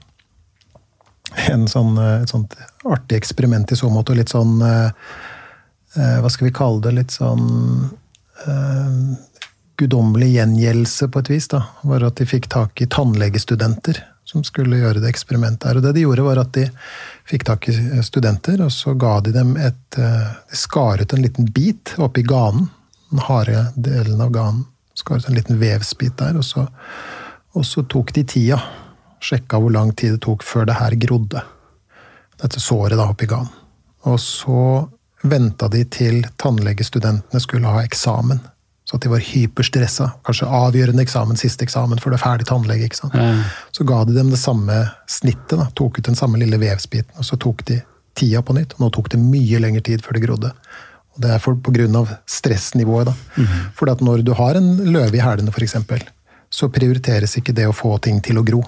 [SPEAKER 2] En sånn, eh, et sånt artig eksperiment i så måte, og litt sånn eh, eh, Hva skal vi kalle det? Litt sånn eh, guddommelig gjengjeldelse, på et vis. da, var at de fikk tak i tannlegestudenter som skulle gjøre det eksperimentet her. Og det de gjorde, var at de fikk tak i studenter, og så ga de dem et De skar ut en liten bit oppi ganen, den harde delen av ganen. Skar ut en liten vevsbit der, og så, og så tok de tida. Sjekka hvor lang tid det tok før det her grodde. Dette såret da oppi ganen. Og så venta de til tannlegestudentene skulle ha eksamen. Så at de var hyperstressa. Kanskje avgjørende eksamen, siste eksamen før du er ferdig tannlege. ikke sant?
[SPEAKER 1] Mm.
[SPEAKER 2] Så ga de dem det samme snittet. da, Tok ut den samme lille vevsbiten, og så tok de tida på nytt. Nå tok det mye lengre tid før det grodde. Og det er for, på grunn av stressnivået. da. Fordi at når du har en løve i hælene, f.eks., så prioriteres ikke det å få ting til å gro.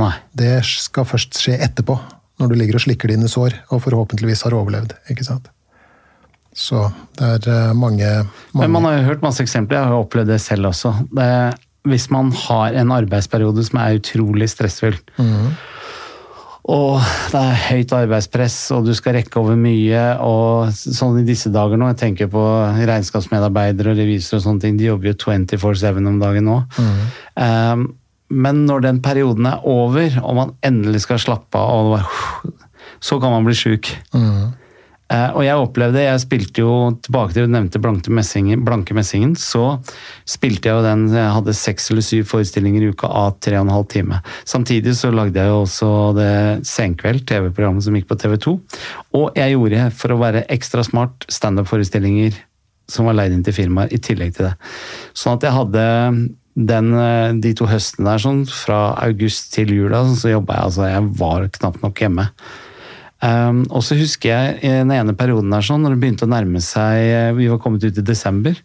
[SPEAKER 1] Nei.
[SPEAKER 2] Det skal først skje etterpå, når du ligger og slikker dine sår og forhåpentligvis har overlevd. ikke sant? Så det er eh, mange, mange
[SPEAKER 1] Men man har jo hørt masse eksempler, jeg har jo opplevd det selv også. Det, hvis man har en arbeidsperiode som er utrolig stressfull, og det er høyt arbeidspress, og du skal rekke over mye, og sånn i disse dager nå, jeg tenker på regnskapsmedarbeidere og revisorer og sånne ting, de jobber jo 24-7 om dagen nå. Um, men når den perioden er over, og man endelig skal slappe av, så kan man bli sjuk. Mm. og jeg opplevde, jeg spilte jo tilbake til du nevnte Blanke Messingen, Blanke Messingen, så spilte jeg jo den, jeg hadde seks eller syv forestillinger i uka av tre og en halv time. Samtidig så lagde jeg jo også det Senkveld, TV-programmet som gikk på TV 2. Og jeg gjorde, for å være ekstra smart, standup-forestillinger som var leid inn til firmaer i tillegg til det. Sånn at jeg hadde den, eh, de to høstene der, sånn, fra august til jula, så jobba jeg altså Jeg var knapt nok hjemme. Um, og så husker jeg i den ene perioden der sånn, når det begynte å nærme seg eh, Vi var kommet ut i desember,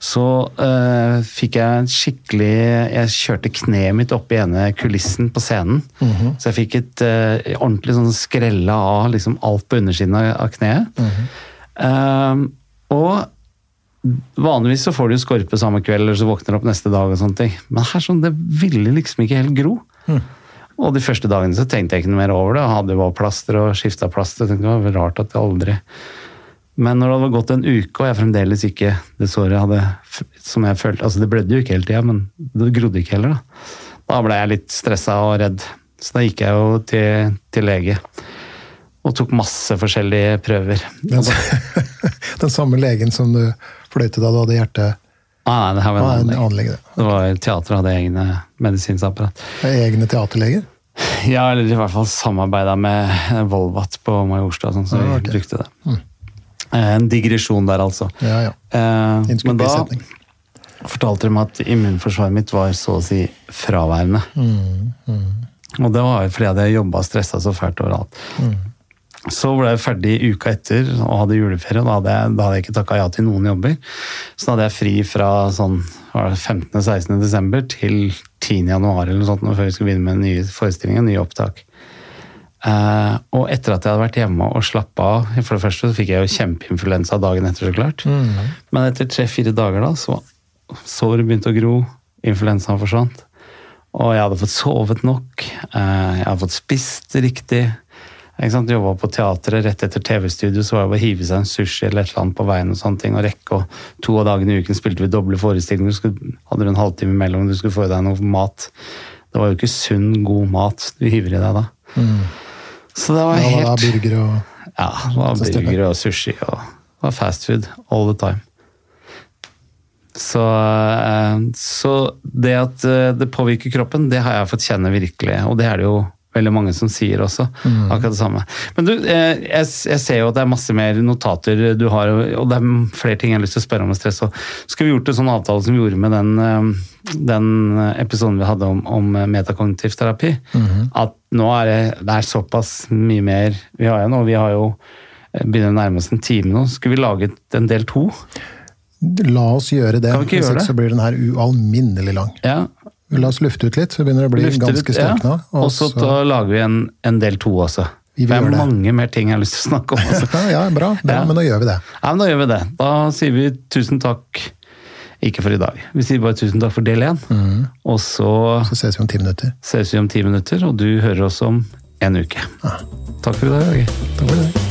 [SPEAKER 1] så uh, fikk jeg en skikkelig Jeg kjørte kneet mitt opp i ene kulissen på scenen. Så jeg fikk et uh, ordentlig sånn skrelle av liksom alt på undersiden av, av kneet. Um, og vanligvis så får du skorpe samme kveld, eller så våkner du opp neste dag og sånne ting. Men her sånn, det ville liksom ikke helt gro. Og de første dagene så tenkte jeg ikke noe mer over det. Jeg hadde jo bare plaster og skifta plaster. Tenkte det var rart at jeg aldri Men når det hadde gått en uke, og jeg fremdeles ikke det såret hadde som jeg følte, altså Det blødde jo ikke hele tida, men det grodde ikke heller. Da Da ble jeg litt stressa og redd. Så da gikk jeg jo til, til lege. Og tok masse forskjellige prøver.
[SPEAKER 2] Den, [laughs] den samme legen som du fløyte da du hadde hjerte...
[SPEAKER 1] Ah, nei, det her var en
[SPEAKER 2] anlegg. det.
[SPEAKER 1] Var Teatret hadde egne
[SPEAKER 2] medisinsapparat. Egne teaterleger?
[SPEAKER 1] Ja, eller i hvert fall samarbeida med Volvat på Majorstua, sånn, så vi
[SPEAKER 2] Ah, ok.
[SPEAKER 1] brukte det. Mm. En digresjon der, altså.
[SPEAKER 2] Ja, ja.
[SPEAKER 1] Eh, men da fortalte de meg at immunforsvaret mitt var så å si fraværende. Og det var fordi jeg hadde jobba og stressa så fælt overalt. Så ble jeg ferdig uka etter og hadde juleferie, og da hadde jeg, da hadde jeg ikke takka ja til noen jobber. Så da hadde jeg fri fra sånn var 15.-16. desember til 10. januar eller noe sånt, før vi skulle begynne med nye forestillinger, nye opptak. Eh, og etter at jeg hadde vært hjemme og slappa av For det første så fikk jeg jo kjempeinfluensa dagen etter, så klart. Men etter tre-fire dager da, så såret begynte å gro, influensaen forsvant. Og jeg hadde fått sovet nok, eh, jeg hadde fått spist riktig. Jobba på teatret rett etter TV-studio, så var det å hive seg en sushi eller et eller annet på veien og sånne ting, og rekke. Og to av dagene i uken spilte vi doble forestillinger, du skulle, hadde du en halvtime imellom, du skulle få i deg noe mat. Det var jo ikke sunn, god mat du hiver i deg da. Så det var
[SPEAKER 2] Ja,
[SPEAKER 1] helt
[SPEAKER 2] hva er burger og
[SPEAKER 1] ja, det var burger og sushi og det var fast food all the time. Så, eh, så det at eh, det påvirker kroppen, det har jeg fått kjenne virkelig. Og det er det jo veldig mange som sier også
[SPEAKER 2] Mm.
[SPEAKER 1] akkurat det samme. Men du, eh, jeg, jeg ser jo at det er masse mer notater du har, og det er flere ting jeg har lyst til å spørre om med stress. Og skulle vi gjort en sånn avtale som vi gjorde med den, eh, den episoden vi hadde om, om metakognitiv terapi,
[SPEAKER 2] mm.
[SPEAKER 1] at nå er det, det er såpass mye mer vi har igjen, og vi har jo eh, begynner å nærme oss en time nå. Skulle vi laget en del to?
[SPEAKER 2] La oss gjøre det.
[SPEAKER 1] Kan vi ikke gjøre det?
[SPEAKER 2] så blir den her ualminnelig lang.
[SPEAKER 1] Ja,
[SPEAKER 2] La oss lufte ut litt, så begynner det å bli
[SPEAKER 1] Lufte
[SPEAKER 2] ganske
[SPEAKER 1] litt, ja.
[SPEAKER 2] nå.
[SPEAKER 1] Og så lager vi en, en del to også. Det er mange mer ting jeg har lyst til å snakke om. Altså. [laughs]
[SPEAKER 2] Ja, ja, bra, bra
[SPEAKER 1] Ja.
[SPEAKER 2] men da gjør vi det.
[SPEAKER 1] Ja, men Da gjør vi det. Da sier vi tusen takk. Ikke for i dag. Vi sier bare tusen takk for del én.
[SPEAKER 2] Mm.
[SPEAKER 1] Og så
[SPEAKER 2] Så ses vi om ti minutter.
[SPEAKER 1] ses vi om ti minutter, og du hører oss om en uke. Takk for i dag.
[SPEAKER 2] Takk for det.